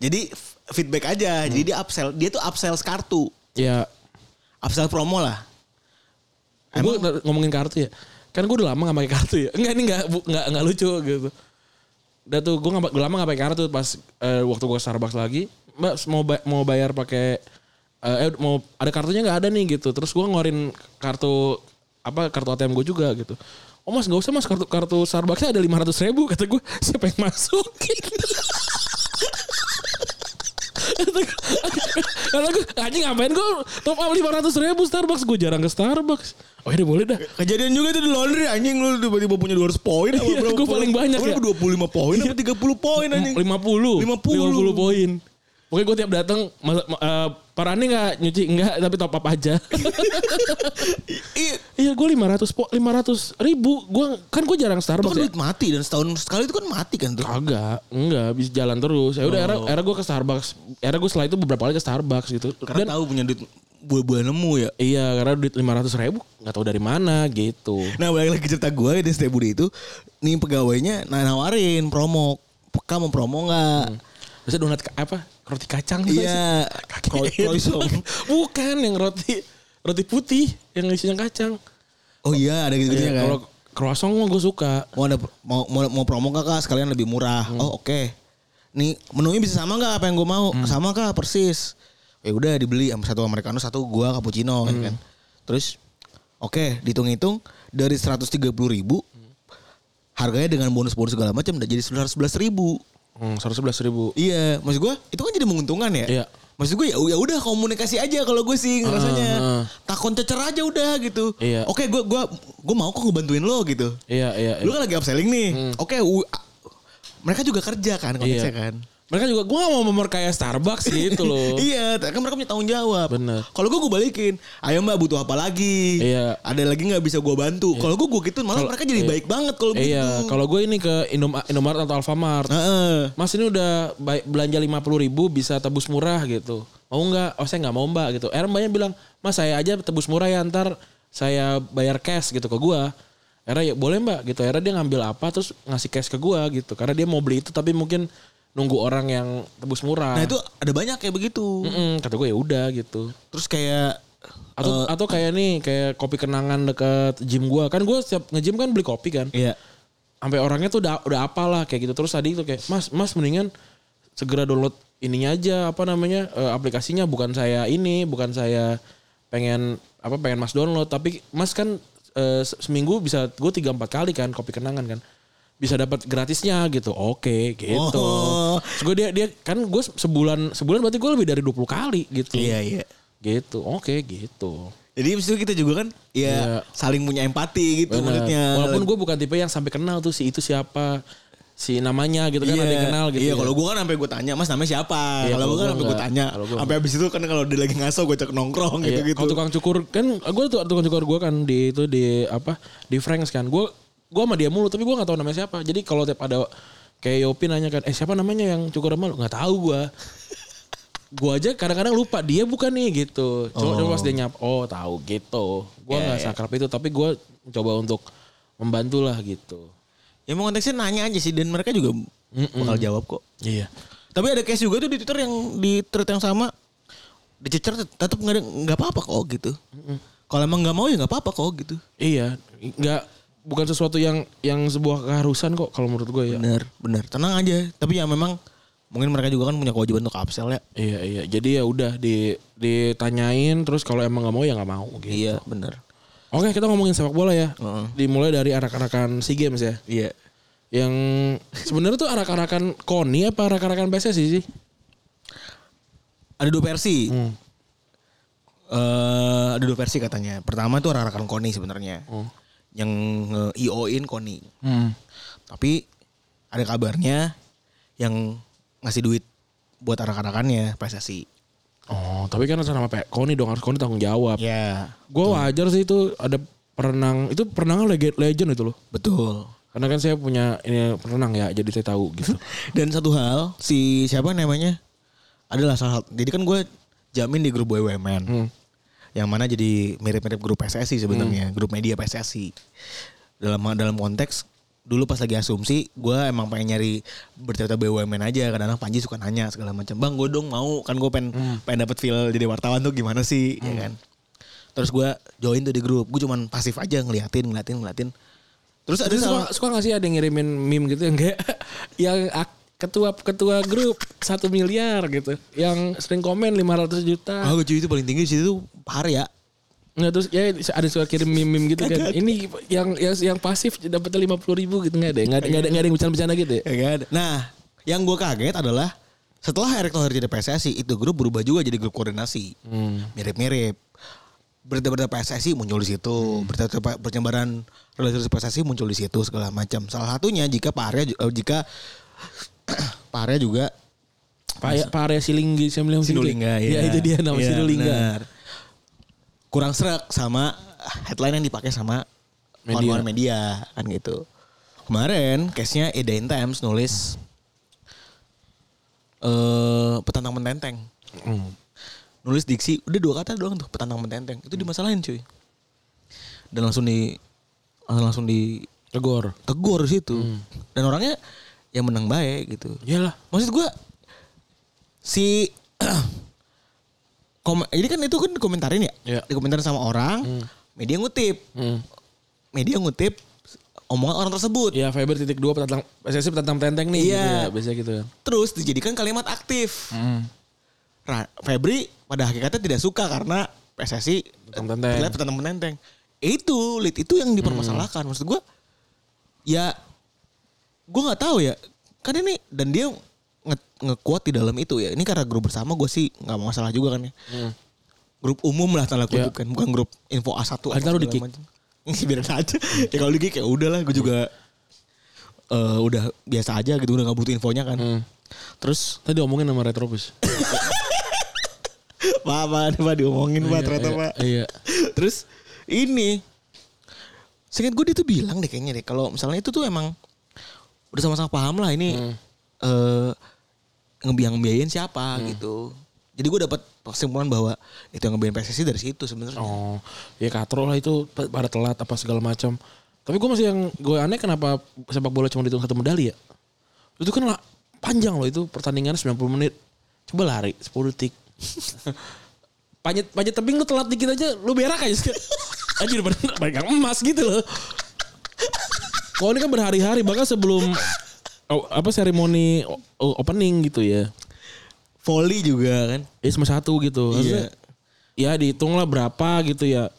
B: Jadi feedback aja. Jadi dia upsell, dia tuh upsell kartu.
C: Ya,
B: Upsell promo lah.
C: gue ngomongin kartu ya. Kan gue udah lama gak pakai kartu ya. Enggak ini enggak enggak enggak lucu gitu. Udah tuh gue gak, lama gak pakai kartu pas eh, waktu gue Starbucks lagi. Mbak mau ba- mau bayar pakai eh eh, mau ada kartunya nggak ada nih gitu. Terus gue ngeluarin kartu apa kartu ATM gue juga gitu. Oh mas gak usah mas kartu kartu Starbucksnya ada lima ratus ribu kata gue siapa yang masukin Kata gue anjing ngapain gue top up lima ratus ribu Starbucks gue jarang ke Starbucks oh ya boleh dah
B: Kejadian juga itu di laundry anjing lu tiba-tiba punya 200 poin apa
C: Iya,
B: berapa poin?
C: paling banyak ya.
B: lu 25 poin apa 30 poin anjing?
C: 50
B: 50.
C: 50 poin Pokoknya gue tiap datang mas- ma- eh, Parani gak nyuci enggak tapi top up aja.
B: Iya,
C: gue 500 po 500 ribu. Gue kan gue jarang
B: itu
C: Starbucks
B: kan
C: ya.
B: duit mati dan setahun sekali itu kan mati kan tuh.
C: Kagak, enggak bisa jalan terus. Ya udah era era gue ke Starbucks. Era gue setelah itu beberapa kali ke Starbucks gitu.
B: Karena tahu punya duit buah-buah nemu ya.
C: Iya karena duit 500 ribu nggak tahu dari mana gitu.
B: Nah balik lagi cerita gue di Setiap Budi itu nih pegawainya nah, nawarin promo. Kamu promo nggak?
C: Terus donat ka- apa? Roti kacang gitu
B: Iya. Croissant.
C: Bukan yang roti roti putih yang isinya kacang.
B: Oh iya ada gitu-gitunya
C: Iya,
B: kan.
C: Kalau croissant mah gue suka.
B: Mau ada mau mau, mau promo kak sekalian lebih murah. Oh oke. Nih menunya bisa sama nggak apa yang gue mau? Sama kak persis. Ya udah dibeli satu americano satu gua cappuccino ya kan. Terus oke dihitung-hitung dari 130 ribu harganya dengan bonus-bonus segala macam udah jadi 111 ribu.
C: Hmm, 111 ribu.
B: Iya, maksud gua itu kan jadi menguntungkan ya.
C: Iya.
B: Maksud gue ya ya udah komunikasi aja kalau gue sih ngerasanya.
C: Ah, ah.
B: Takon cecer aja udah gitu.
C: Iya.
B: Oke, gue gua gua mau kok ngebantuin lo gitu.
C: Iya, iya.
B: Lu
C: iya.
B: kan lagi upselling nih. Oke, u- a- mereka juga kerja kan konteksnya
C: Iya.
B: kan.
C: Mereka juga gue gak mau memperkaya Starbucks gitu loh.
B: iya, kan mereka punya tanggung jawab.
C: Bener.
B: Kalau gue gue balikin, ayo mbak butuh apa lagi?
C: Iya.
B: Ada lagi nggak bisa gue bantu? Kalau gue gue gitu malah
C: Kalau-
B: mereka jadi
C: iya.
B: baik banget kalau begitu.
C: Iya, kalau gue ini ke Indom Indomaret atau Alfamart.
B: Heeh.
C: Mas ini udah baik, belanja 50 ribu bisa tebus murah gitu. Mau nggak? Oh saya nggak mau mbak gitu. Er mbaknya bilang, mas saya aja tebus murah ya ntar saya bayar cash gitu ke gua. Akhirnya ya boleh mbak gitu. Akhirnya dia ngambil apa terus ngasih cash ke gua gitu. Karena dia mau beli itu tapi mungkin nunggu orang yang tebus murah.
B: Nah itu ada banyak kayak begitu.
C: Mm-mm, kata gue ya udah gitu.
B: Terus kayak
C: Atau atau kayak nih kayak kopi kenangan deket gym gua. Kan gua setiap nge-gym kan beli kopi kan.
B: Iya.
C: Sampai orangnya tuh udah udah apalah kayak gitu. Terus tadi tuh kayak Mas, Mas mendingan segera download ininya aja apa namanya eh, aplikasinya bukan saya ini, bukan saya pengen apa pengen Mas download tapi Mas kan se- seminggu bisa gue tiga empat kali kan kopi kenangan kan bisa dapat gratisnya gitu oke gitu
B: Oh.
C: Terus gue dia dia kan gue sebulan sebulan berarti gue lebih dari 20 kali gitu
B: Iya iya.
C: gitu oke gitu
B: Jadi itu kita juga kan ya
C: Iya.
B: saling punya empati gitu
C: Benar.
B: maksudnya.
C: walaupun gue bukan tipe yang sampai kenal tuh si itu siapa si namanya gitu kan ada yang kenal gitu
B: Iya,
C: ya.
B: kalau gue kan sampai gue tanya, Mas namanya siapa?
C: Iya,
B: kalau gue kan sampai gue tanya. Sampai habis itu kan kalau dia lagi ngaso gue cek nongkrong
C: Iya,
B: gitu-gitu.
C: Kalau tukang cukur kan gue tuh tukang cukur gue kan di itu di apa di Franks kan. Gue gue sama dia mulu tapi gue nggak tahu namanya siapa. Jadi kalau tiap ada kayak Yopi nanya kan, eh siapa namanya yang cukur sama lu? Nggak tahu gue. gue aja kadang-kadang lupa dia bukan nih gitu. Cuma cuma pas dia nyap, oh tahu gitu. Gue nggak
B: iya.
C: sakrap itu tapi gue coba untuk membantu lah gitu.
B: Ya emang konteksnya nanya aja sih dan mereka juga bakal jawab kok.
C: Iya.
B: Tapi ada case juga tuh di Twitter yang di thread yang sama dicecer tetap nggak apa-apa kok gitu. Kalau emang nggak mau ya nggak apa-apa kok gitu.
C: Iya, nggak bukan sesuatu yang yang sebuah keharusan kok kalau menurut gue ya.
B: Bener, bener. Tenang aja. Tapi ya memang mungkin mereka juga kan punya kewajiban untuk upsell ya.
C: Iya iya. Jadi ya udah di ditanyain terus kalau emang nggak mau ya nggak mau gitu.
B: Iya, bener.
C: Oke kita ngomongin sepak bola ya.
B: Heeh.
C: Dimulai dari arak-arakan Sea Games ya.
B: Iya.
C: Yang sebenarnya tuh arak-arakan KONI apa arak-arakan PSSI sih?
B: Ada dua versi.
C: Hmm.
B: Eh, ada dua versi katanya. Pertama tuh arah-arakan Koni sebenarnya.
C: Hmm.
B: Yang nge-IO-in Koni.
C: Hmm.
B: Tapi ada kabarnya yang ngasih duit buat arak-arakannya PSSI.
C: Oh tapi kan sama Pak KONI dong harus KONI tanggung jawab.
B: Ya,
C: Gue wajar sih itu ada perenang itu perenang legend, legend itu loh.
B: betul.
C: Karena kan saya punya ini perenang ya jadi saya tahu gitu.
B: Dan satu hal, si siapa namanya? Adalah salah satu. Jadi kan gue jamin di grup BUMN.
C: Hmm.
B: Yang mana jadi mirip-mirip grup PSSI sebenarnya, grup media PSSI. Dalam dalam konteks dulu pas lagi asumsi, gue emang pengen nyari bercerita BUMN aja. Kadang-kadang Panji suka nanya segala macam. Bang, gue dong mau kan gue pengen pengen dapat feel jadi wartawan tuh gimana sih, ya kan? Terus gue join tuh di grup. Gue cuman pasif aja ngeliatin, ngeliatin, ngeliatin. Terus ada
C: Terus
B: sama
C: suka, suka gak sih ada yang ngirimin meme gitu yang kayak yang ketua ketua grup satu miliar gitu, yang sering komen 500 juta.
B: Ah, lucu itu paling tinggi di situ tuh Parya.
C: Nggak terus ya ada suka kirim meme-meme gitu kan. Ini yang yang yang pasif dapetnya lima puluh ribu gitu nggak ada, nggak ada, nggak ada, ada yang bercanda-bercanda gitu ya.
B: Ya kan? Nah, yang gue kaget adalah setelah Erick Thohir jadi PSSI, itu grup berubah juga jadi grup koordinasi. Mirip-mirip. Berita-berita PSSI muncul di situ, berita percembaran relasi PSSI muncul di situ segala macam. Salah satunya jika Pak Arya eh, jika Pak Arya juga
C: Pak ya, Pak Arya Silinggi, Sinulinga,
B: Sinulingga
C: ya. itu dia nama Sinulingga.
B: benar. Kurang serak sama headline yang dipakai sama
C: Media.
B: media kan gitu. Kemarin case-nya Edain Times nulis eh petantang mententeng.
C: Hmm.
B: Nulis diksi udah dua kata doang tuh petantang mententeng. Itu dimasalahin cuy. Dan langsung di langsung di
C: Tegor.
B: tegur di situ.
C: Hmm.
B: Dan orangnya yang menang baik gitu.
C: Iyalah.
B: Maksud gua si kom jadi kan itu kan dikomentarin ya,
C: Iya.
B: dikomentarin sama orang, media ngutip,
C: Hmm.
B: media ngutip omongan orang tersebut,
C: Ya Fiber titik dua petantang PSSI petantang tenteng nih.
B: Iya.
C: Gitu ya, biasanya gitu kan.
B: terus dijadikan kalimat aktif.
C: Hmm.
B: Ra- Febri pada hakikatnya tidak suka karena PSSI
C: Petantang tenteng.
B: terlihat petantang menteng. Itu, lit itu yang dipermasalahkan. Maksud gua ya gua nggak tahu ya. Kan ini dan dia nge ngekuat di dalam itu ya. Ini karena grup bersama gue sih nggak masalah juga kan ya.
C: Hmm.
B: Grup umum lah tanda kutip
C: Ya.
B: kan, bukan grup info A1
C: Ah,
B: apa
C: ntar lu
B: segala
C: di-kick.
B: macam. Biarin aja. ya kalau di kick ya udah lah, gue juga eh, udah biasa aja gitu, udah nggak butuh infonya kan.
C: Hmm.
B: Terus
C: Tadi omongin sama Retrobus.
B: Pak, Pak, ada Pak diomongin Pak,
C: Iya,
B: ternyata
C: iya,
B: Pak.
C: Iya.
B: Terus ini Seingat gue dia tuh bilang deh kayaknya deh kalau misalnya itu tuh emang udah sama-sama paham lah ini
C: Hmm.
B: eh ngebiang ngebiayain siapa gitu. Jadi gue dapat kesimpulan bahwa itu yang ngebiarin PSSI dari situ sebenarnya.
C: Oh, ya katro lah itu pa- pada telat apa segala macam. Tapi gue masih yang gue aneh kenapa sepak bola cuma dihitung satu medali ya? Itu kan lah, panjang loh itu pertandingan 90 menit. Coba lari 10 detik. panjat panjat tebing lu telat dikit aja lu berak aja. Anjir pegang emas gitu loh. Kalau ini kan berhari-hari bahkan sebelum oh, apa seremoni opening gitu ya.
B: Volley juga kan.
C: Ya cuma satu gitu. Maksudnya, Ya dihitung lah berapa gitu ya.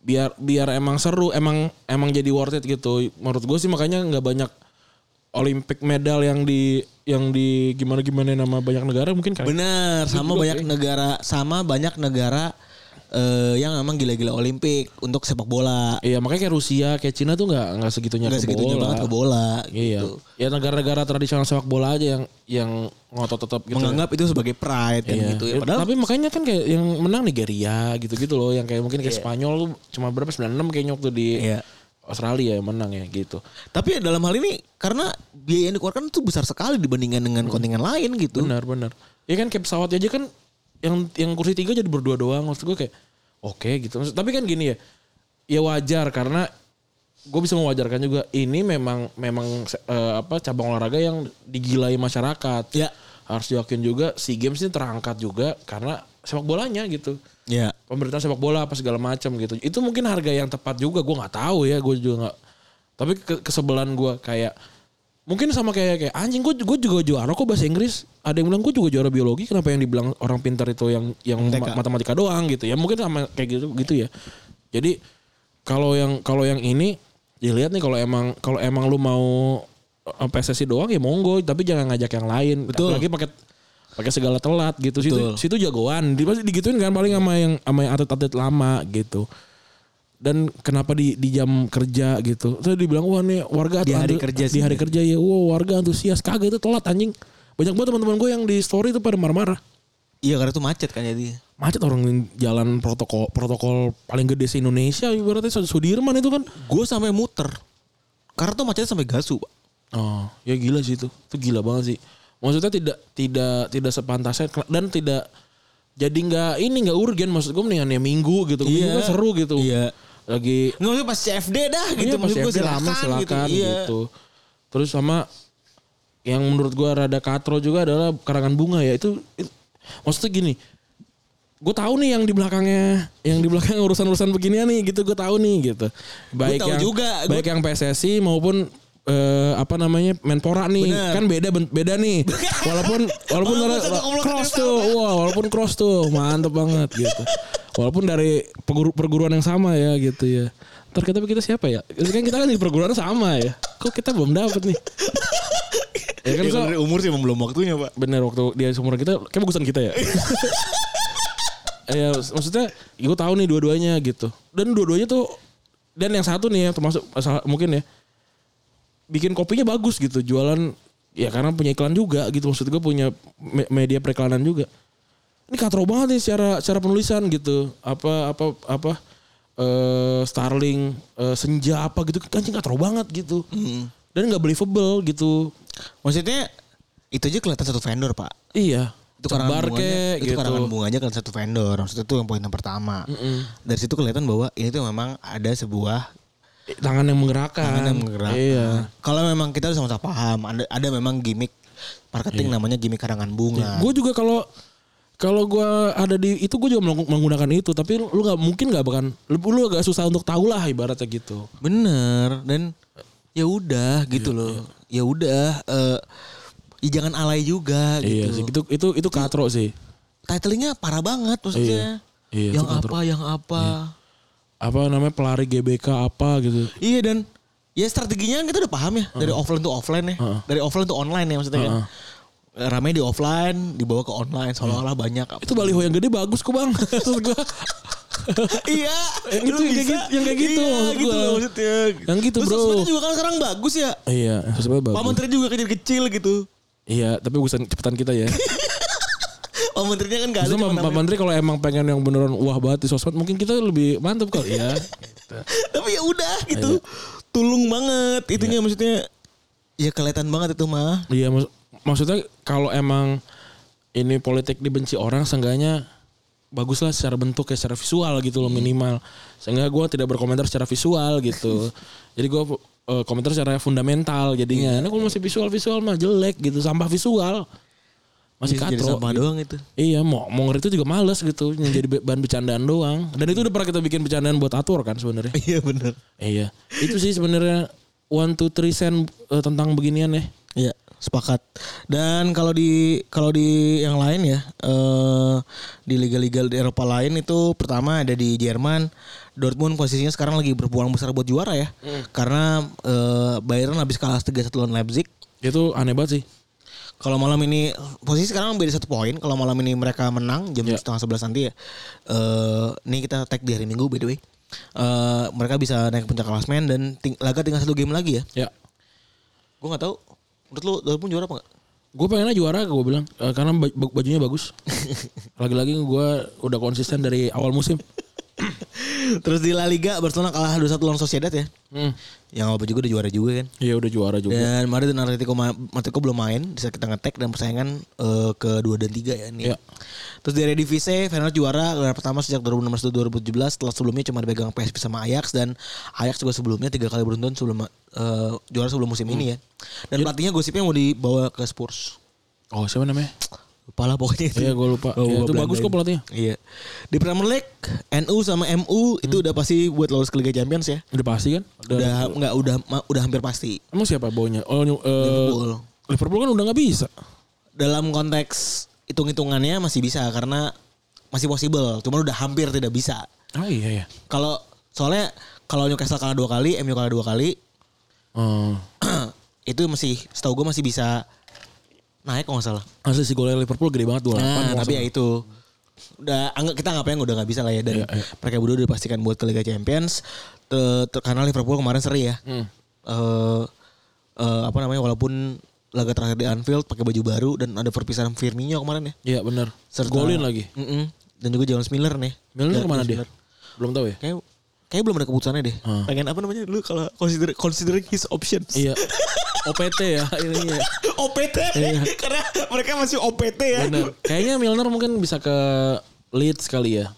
C: Biar biar emang seru, emang emang jadi worth it gitu. Menurut gue sih makanya nggak banyak Olympic medal yang di yang di gimana gimana nama banyak negara mungkin kayak
B: Benar, sama
C: Goblok
B: banyak
C: ya.
B: negara sama banyak negara eh, yang memang gila-gila Olimpik untuk sepak bola.
C: Iya makanya kayak Rusia kayak Cina tuh nggak nggak segitunya
B: Enggak
C: ke
B: segitunya
C: bola.
B: banget ke bola
C: Iya.
B: gitu.
C: Ya negara-negara tradisional sepak bola aja yang yang ngotot tetap gitu.
B: Menganggap itu sebagai pride kan
C: Iya.
B: gitu ya.
C: Ya,
B: Padahal
C: Tapi makanya kan kayak yang menang Nigeria gitu-gitu loh, yang kayak mungkin kayak Spanyol tuh cuma berapa 96 kayaknya waktu di
B: Iya.
C: Australia yang menang ya gitu.
B: Tapi dalam hal ini karena biaya yang dikeluarkan itu besar sekali dibandingkan dengan kontingen lain gitu.
C: Benar benar. Ya kan kayak pesawat aja kan yang yang kursi tiga jadi berdua doang. Maksud gue kayak oke gitu. Maksud- tapi kan gini ya. Ya wajar karena gue bisa mewajarkan juga ini memang memang eh, apa cabang olahraga yang digilai masyarakat.
B: Ya.
C: Harus diakuin juga SEA Games ini terangkat juga karena sepak bolanya gitu.
B: Ya.
C: Pemberitaan sepak bola apa segala macam gitu. Itu mungkin harga yang tepat juga. Gue nggak tahu ya. Gue juga nggak. Tapi ke- kesebelan gue kayak mungkin sama kayak kayak anjing gue gue juga juara kok bahasa Inggris. Ada yang bilang gue juga juara biologi. Kenapa yang dibilang orang pintar itu yang yang ma- matematika doang gitu ya? Mungkin sama kayak gitu gitu ya. Jadi kalau yang kalau yang ini dilihat nih kalau emang kalau emang lu mau eh, PSSI doang ya monggo tapi jangan ngajak yang lain.
B: Betul.
C: Apalagi pakai pakai segala telat gitu situ
B: Betul.
C: situ jagoan di digituin kan paling sama yang sama yang atlet-atlet lama gitu dan kenapa di di jam kerja gitu terus dibilang wah nih warga
B: Di hari
C: antu-
B: kerja
C: di hari
B: ya.
C: kerja ya wah warga antusias kagak itu telat anjing banyak banget teman-teman gue yang di story itu pada marah-marah
B: Iya karena itu macet kan jadi.
C: macet orang jalan protokol protokol paling gede se Indonesia ibaratnya Sudirman itu kan
B: Gue sampai muter. Karena tuh macetnya sampai gasu. Pak.
C: Oh, ya gila sih itu. Itu gila banget sih. Maksudnya tidak tidak tidak sepantasnya dan tidak jadi nggak ini nggak urgen maksud gue mendingan ya minggu gitu. Minggu kan seru gitu.
B: Iya.
C: Lagi
B: Nggak pas CFD dah gitu.
C: iya, pas
B: Maksud gue
C: FD rame, silakan
B: Iya.
C: gitu. Terus sama yang menurut gua rada katro juga adalah karangan bunga ya itu, itu maksudnya gini gue tahu nih yang di belakangnya yang di belakang urusan-urusan beginian nih gitu gue tahu nih gitu baik
B: tahu
C: yang
B: juga, gua-
C: baik yang PSSI maupun eh, apa namanya Menpora nih
B: Bener.
C: kan beda beda nih walaupun walaupun
B: Walaupun
C: cross
B: yang
C: tuh wah walaupun cross tuh mantep banget gitu walaupun dari perguru- perguruan yang sama ya gitu ya. Ntar kita kita siapa ya? Kan kita kan di perguruan sama ya. Kok kita belum dapet nih? Ya kan
B: Ya,
C: so,
B: umur sih belum waktunya pak.
C: bener waktu dia seumuran kita kayak bagusan kita ya? Ya maksudnya gue tahu nih dua-duanya gitu. Dan dua-duanya tuh dan yang satu nih ya termasuk salah- mungkin ya bikin kopinya bagus gitu jualan ya karena punya iklan juga gitu. Maksud gue punya me- media periklanan juga ini katro banget nih secara secara penulisan gitu apa apa apa eh Starling eh, senja apa gitu kan katro banget gitu dan nggak believable gitu
B: Maksudnya itu aja kelihatan satu vendor pak.
C: iya
B: Itu karangan
C: Cebar
B: bunganya,
C: kek,
B: itu
C: gitu.
B: karangan bunganya kan satu vendor. Maksudnya itu yang poin yang pertama. Dari situ kelihatan bahwa ini tuh memang ada sebuah
C: tangan yang menggerakkan.
B: tangan yang menggerakkan.
C: Iya.
B: Kalau memang kita harus sama-sama paham, ada, ada memang gimmick marketing namanya gimmick karangan bunga.
C: Gue juga kalau kalau gue ada di itu gue juga meng- menggunakan itu, tapi lu nggak mungkin nggak bahkan lu, lu agak susah untuk tahu lah ibaratnya gitu.
B: Bener dan ya udah
C: Iya,
B: gitu loh. Ya udah eh ya jangan alay juga
C: Iya
B: gitu.
C: sih, itu itu itu katro sih.
B: Titlingnya parah banget maksudnya.
C: Iya. Iya,
B: yang
C: itu katro.
B: apa, yang apa.
C: Apa namanya pelari GBK apa gitu.
B: Iya dan ya strateginya kan kita udah paham ya dari offline to offline ya.
C: Heeh.
B: Dari offline to online ya maksudnya kan. Rame di offline dibawa ke online seolah-olah banyak.
C: Itu baliho yang gede bagus kok bang.
B: Iya,
C: gitu, yang kayak gitu- yang kayak gitu
B: Iya, gitu loh maksudnya.
C: Yang gitu,
B: Terus
C: bro.
B: sosmednya juga kan sekarang bagus ya.
C: iya, sebenarnya
B: Pak
C: bagus.
B: Menteri juga kecil-kecil gitu.
C: Iya, tapi bukan cepetan kita ya.
B: Pak Menterinya kan gak ada.
C: Pak
B: namanya.
C: Menteri kalau emang pengen yang beneran wah banget di sosmed, mungkin kita lebih mantap kali ya.
B: Tapi ya udah gitu. Tulung banget itunya maksudnya. Ya kelihatan banget itu mah.
C: Iya maksudnya kalau emang ini politik dibenci orang seenggaknya bagus lah secara bentuk ya secara visual gitu loh minimal sehingga gue tidak berkomentar secara visual gitu jadi gue eh, komentar secara fundamental jadinya nah kalau masih visual visual mah jelek gitu sampah visual masih
B: Jadi
C: katro
B: sampah
C: gitu.
B: doang itu.
C: Iya, mau mau itu juga males gitu, jadi bahan bercandaan doang. Dan itu udah pernah kita bikin bercandaan buat atur kan sebenarnya.
B: Iya bener.
C: iya, itu sih sebenarnya one two three sen eh, tentang beginian ya.
B: Iya, sepakat. Dan kalau di kalau di yang lain ya, eh di liga-liga di Eropa lain itu pertama ada di Jerman, Dortmund posisinya sekarang lagi berpeluang besar buat juara ya. Karena eh, Bayern habis kalah 3-1 lawan Leipzig.
C: Itu aneh banget sih.
B: Kalau malam ini posisi sekarang beda satu poin. Kalau malam ini mereka menang jam
C: Ya.
B: setengah sebelas nanti ya. Eh ini kita tag di hari Minggu by the way. Eh mereka bisa naik ke puncak klasmen dan ting laga tinggal satu game lagi ya.
C: Ya,
B: Gue nggak tahu. Menurut lu Dortmund juara apa nggak?
C: gue pengennya juara gue bilang Eh, karena baj- baj- bajunya bagus. Lagi-lagi gue udah konsisten dari awal musim.
B: Terus di La Liga Barcelona kalah 2-1 lawan Sociedad ya.
C: Hmm.
B: Yang apa juga udah juara juga kan.
C: Iya udah juara juga.
B: Dan Madrid dan Atletico, Ma- Atletico belum main. Bisa kita ngetek dan persaingan eh, ke 2 dan 3 ya ini.
C: Iya.
B: Terus di Eredivisie Feyenoord juara gelar pertama sejak 2016-2017 setelah sebelumnya cuma dipegang PSV sama Ajax dan Ajax juga sebelumnya tiga kali beruntun sebelum eh, juara sebelum musim ini ya. Dan pelatihnya gosipnya mau dibawa ke Spurs.
C: Oh siapa namanya?
B: Lupa lah pokoknya itu.
C: Iya gue lupa.
B: Oh,
C: Iya,
B: gua
C: itu bagus kok pelatihnya.
B: Iya. Di Premier League NU sama MU itu udah pasti buat lolos ke Liga Champions ya.
C: Udah pasti kan?
B: Udah nggak udah ma- udah hampir pasti.
C: Emang siapa bawanya? Oh eh,
B: Liverpool.
C: Liverpool kan udah nggak bisa.
B: Dalam konteks hitung-hitungannya masih bisa karena masih possible, cuman udah hampir tidak bisa.
C: Oh iya ya.
B: Kalau soalnya kalau Newcastle kalah dua kali, MU kalah dua kali,
C: Oh.
B: itu masih setahu gue masih bisa naik kalau nggak salah.
C: Asli si golnya Liverpool gede banget 28
B: Nah, tapi ya itu udah anggap kita ngapain udah nggak bisa lah ya dan
C: Iya, iya.
B: mereka berdua udah dipastikan buat ke Liga Champions. Te- te- karena Liverpool kemarin seri ya.
C: Hmm.
B: Eh eh, apa namanya walaupun laga terakhir di Anfield pakai baju baru dan ada perpisahan Firmino kemarin ya.
C: Iya benar. Golin lagi.
B: Mm-mm. Dan juga James Miller nih.
C: Milner
B: Ja-
C: ke
B: mana
C: dia?
B: Miller.
C: Belum tahu ya?
B: Kayak kayak belum ada keputusannya deh.
C: Hmm.
B: Pengen apa namanya dulu kalau consider considering his options.
C: Iya. OPT ya ini ya.
B: OPT
C: Iya.
B: karena mereka masih OPT ya.
C: Benar. Kayaknya Milner mungkin bisa ke Leeds kali ya.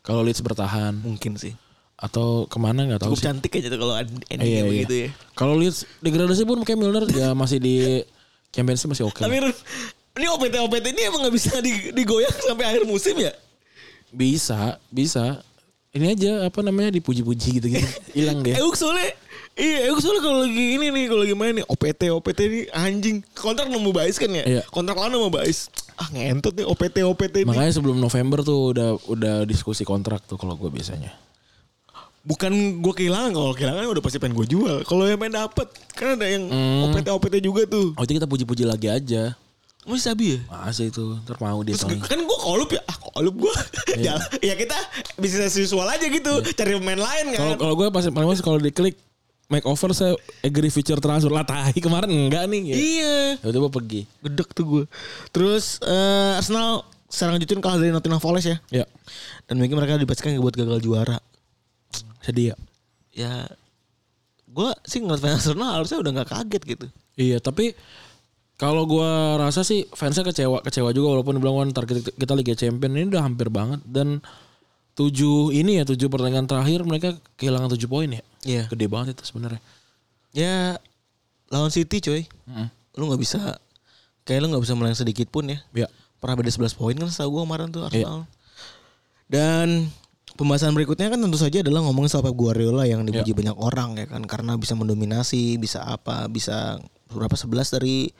C: Kalau Leeds bertahan
B: Mungkin sih.
C: atau ke mana nggak tahu
B: Cukup
C: sih.
B: cantik aja tuh kalau endingnya
C: Iya, iya.
B: begitu ya.
C: Kalau Leeds degradasi pun kayak Milner ya masih di Champions masih oke.
B: Tapi Run, ini OPT OPT ini emang nggak bisa di- digoyang sampai akhir musim ya?
C: Bisa, bisa. Ini aja apa namanya dipuji-puji gitu-gitu. Hilang dia.
B: Euk soalnya Iya, Euk soalnya kalau lagi ini nih, kalau lagi main nih OPT OPT ini anjing. Kontrak nemu Bais kan ya?
C: Iya.
B: Kontrak lawan sama Bais. Ah ngentot nih OPT OPT ini.
C: Makanya sebelum November tuh udah udah diskusi kontrak tuh kalau gue biasanya.
B: Bukan gue kehilangan, kalau kehilangan udah pasti pengen gue jual. Kalau yang main dapet, kan ada yang
C: Hmm.
B: OPT OPT juga tuh.
C: Oh itu kita puji-puji lagi aja.
B: Masih sabi ya?
C: Masa itu ntar mau dia
B: Terus kan gue kolup ya, ah kolup gue.
C: Iya.
B: ya kita bisnis visual aja gitu, cari pemain lain kan.
C: Kalau kalau gue pasti paling mas kalau diklik make over saya agree feature transfer lah tahi kemarin enggak nih ya.
B: Iya.
C: Tiba-tiba pergi.
B: Gedek tuh gue. Terus eh, Arsenal sekarang lanjutin kalah dari Nottingham Forest ya.
C: Ya.
B: Dan mungkin mereka dipastikan buat gagal juara.
C: Sedih ya.
B: Ya gue sih ngeliat fans Arsenal harusnya udah nggak kaget gitu.
C: Iya tapi kalau gua rasa sih fansnya kecewa kecewa juga walaupun bilang kan ntar kita, kita Liga Champion ini udah hampir banget dan tujuh ini ya tujuh pertandingan terakhir mereka kehilangan tujuh poin ya.
B: Iya.
C: Gede banget itu sebenarnya.
B: Ya lawan City coy.
C: Mm.
B: Lu nggak bisa kayak lu nggak bisa meleng sedikit pun ya.
C: Ya.
B: Pernah beda 11 poin kan setahu gue kemarin tuh Arsenal. Dan pembahasan berikutnya kan tentu saja adalah ngomongin soal Pep Guardiola yang dipuji banyak orang ya kan karena bisa mendominasi, bisa apa, bisa berapa 11 dari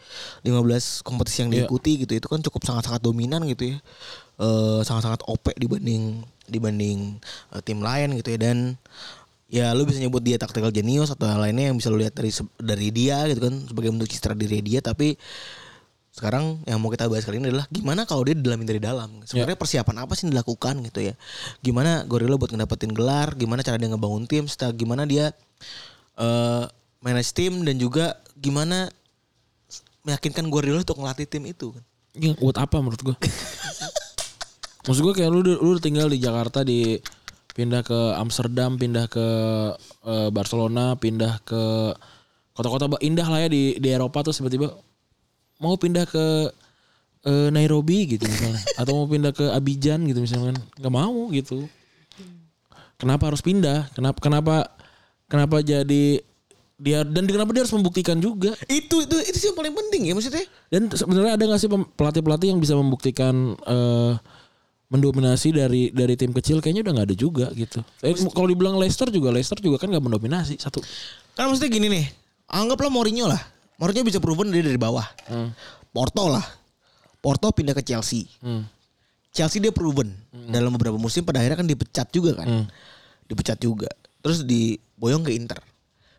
B: 15 kompetisi yang
C: Iya.
B: diikuti gitu. Itu kan cukup sangat-sangat dominan gitu ya. Eh sangat-sangat OP dibanding dibanding eh, tim lain gitu ya dan ya lu bisa nyebut dia tactical genius atau hal lainnya yang bisa lu lihat dari dari dia gitu kan sebagai bentuk citra diri dia tapi sekarang yang mau kita bahas kali ini adalah gimana kalau dia didalamin dari dalam. Sebenarnya persiapan apa sih yang dilakukan gitu ya? Gimana Gorilla buat ngedapetin gelar? Gimana cara dia ngebangun tim? Setelah gimana dia eh manage tim dan juga gimana meyakinkan Guardiola untuk ngelatih tim itu kan?
C: Ini buat apa menurut gua? Maksud gua kayak lu lu tinggal di Jakarta di pindah ke Amsterdam, pindah ke eh, Barcelona, pindah ke kota-kota indah lah ya di di Eropa tuh tiba-tiba mau pindah ke eh, Nairobi gitu misalnya. Atau mau pindah ke Abidjan gitu misalnya. Nggak mau gitu. Kenapa harus pindah? Kenapa kenapa kenapa jadi dia dan kenapa dia harus membuktikan juga?
B: Itu itu itu sih yang paling penting ya maksudnya.
C: dan sebenarnya ada nggak sih pem- pelatih-pelatih yang bisa membuktikan eh, mendominasi dari dari tim kecil kayaknya udah nggak ada juga gitu. Eh, kalau dibilang Leicester juga Leicester juga kan nggak mendominasi satu.
B: Kan maksudnya gini nih, anggaplah Mourinho lah. Mourinho bisa proven dia dari bawah. Porto lah. Porto pindah ke Chelsea.
C: Hmm.
B: Chelsea dia proven dalam beberapa musim pada akhirnya kan dipecat juga kan. Dipecat juga. Terus diboyong ke Inter.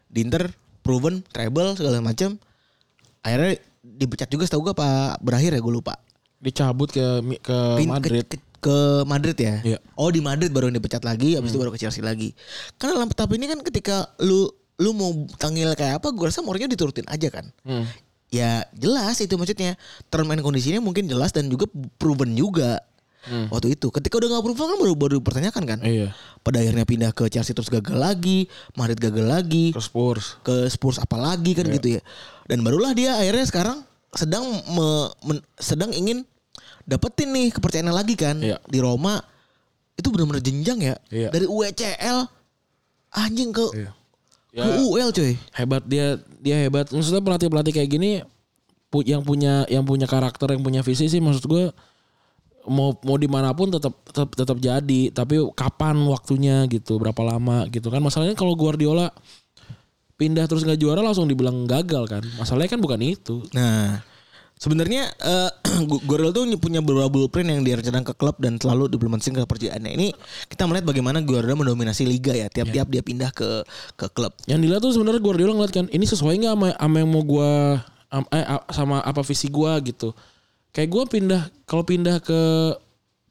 B: Di Inter proven treble segala macam. Akhirnya dipecat juga setahu gue apa berakhir ya gue lupa.
C: Dicabut ke ke
B: Pin-
C: Madrid.
B: Ke, ke- ke Madrid ya.
C: Iya.
B: Oh di Madrid baru yang dipecat lagi, habis itu baru ke Chelsea lagi. Karena dalam tahap ini kan ketika lu lu mau tangil kayak apa, gue rasa Mourinho diturutin aja kan.
C: Hmm.
B: Ya jelas itu maksudnya term and kondisinya mungkin jelas dan juga proven juga waktu itu. Ketika udah gak proven kan baru baru dipertanyakan kan.
C: Iya.
B: Pada akhirnya pindah ke Chelsea terus gagal lagi, Madrid gagal lagi,
C: Ke Spurs.
B: ke Spurs apa lagi kan gitu ya. Dan barulah dia akhirnya sekarang sedang me- men- sedang ingin dapetin nih kepercayaan lagi kan
C: Iya.
B: di Roma. Itu benar-benar jenjang ya.
C: Iya.
B: Dari UECL anjing ke
C: Iya.
B: ke UL coy.
C: Hebat dia dia hebat. Maksudnya pelatih-pelatih kayak gini yang punya yang punya karakter yang punya visi sih maksud gue mau mau di mana pun tetap tetap tetap jadi tapi kapan waktunya gitu berapa lama gitu kan masalahnya kalau Guardiola pindah terus nggak juara langsung dibilang gagal kan masalahnya kan bukan itu
B: Nah, sebenarnya eh Guardiola tuh punya beberapa blueprint yang direncanakan ke klub dan selalu diimplementasikan ke perjalanannya. Ini kita melihat bagaimana Guardiola mendominasi liga ya tiap-tiap dia pindah ke ke klub.
C: yang dilihat tuh sebenarnya Guardiola ngeliat kan ini sesuai nggak sama, sama yang mau gua am- eh, sama apa visi gua gitu kayak gua pindah kalau pindah ke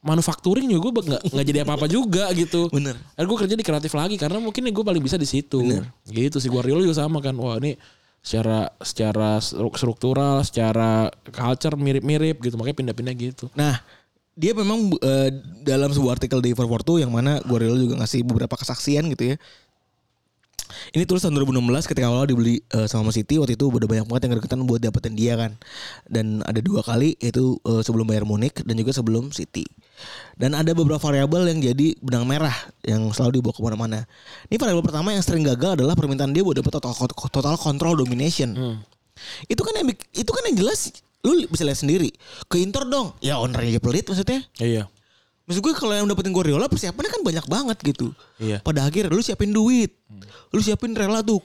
C: manufacturing juga gue nggak nggak jadi apa-apa juga gitu
B: Bener.
C: Akhirnya gue kerja di kreatif lagi karena mungkin gue paling bisa di situ. Gitu sih Guardiola juga sama kan. Wah ini secara secara stru- struktural, secara culture mirip-mirip gitu. Makanya pindah-pindah gitu.
B: Nah, dia memang eh, dalam sebuah artikel di 442 yang mana Guardiola juga ngasih beberapa kesaksian gitu ya. Ini tulis tahun 2016 ketika awal dibeli eh, sama Man City waktu itu udah banyak banget yang gregetan buat dapetin dia kan. Dan ada dua kali yaitu eh, sebelum Bayern Munich dan juga sebelum City. Dan ada beberapa variabel yang jadi benang merah yang selalu dibawa ke mana-mana. Ini variabel pertama yang sering gagal adalah permintaan dia buat dapet total, total control domination. Itu kan yang itu kan yang jelas lu bisa lihat sendiri. Ke Inter dong. Ya ownernya aja pelit maksudnya.
C: Iya.
B: Maksud gue kalau yang dapetin Guardiola persiapannya kan banyak banget gitu.
C: Iya.
B: Pada akhirnya lu siapin duit. Lu siapin rela tuh.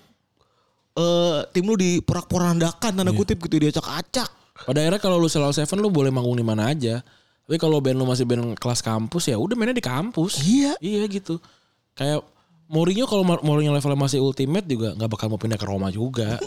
B: eh tim lu diporak-porandakan tanda kutip gitu dia acak-acak.
C: Pada akhirnya kalau lu selalu seven lu boleh manggung di mana aja. Tapi kalau band lu masih band kelas kampus ya udah mainnya di kampus.
B: Iya.
C: Iya gitu. Kayak Mourinho kalau Mourinho levelnya masih ultimate juga nggak bakal mau pindah ke Roma juga.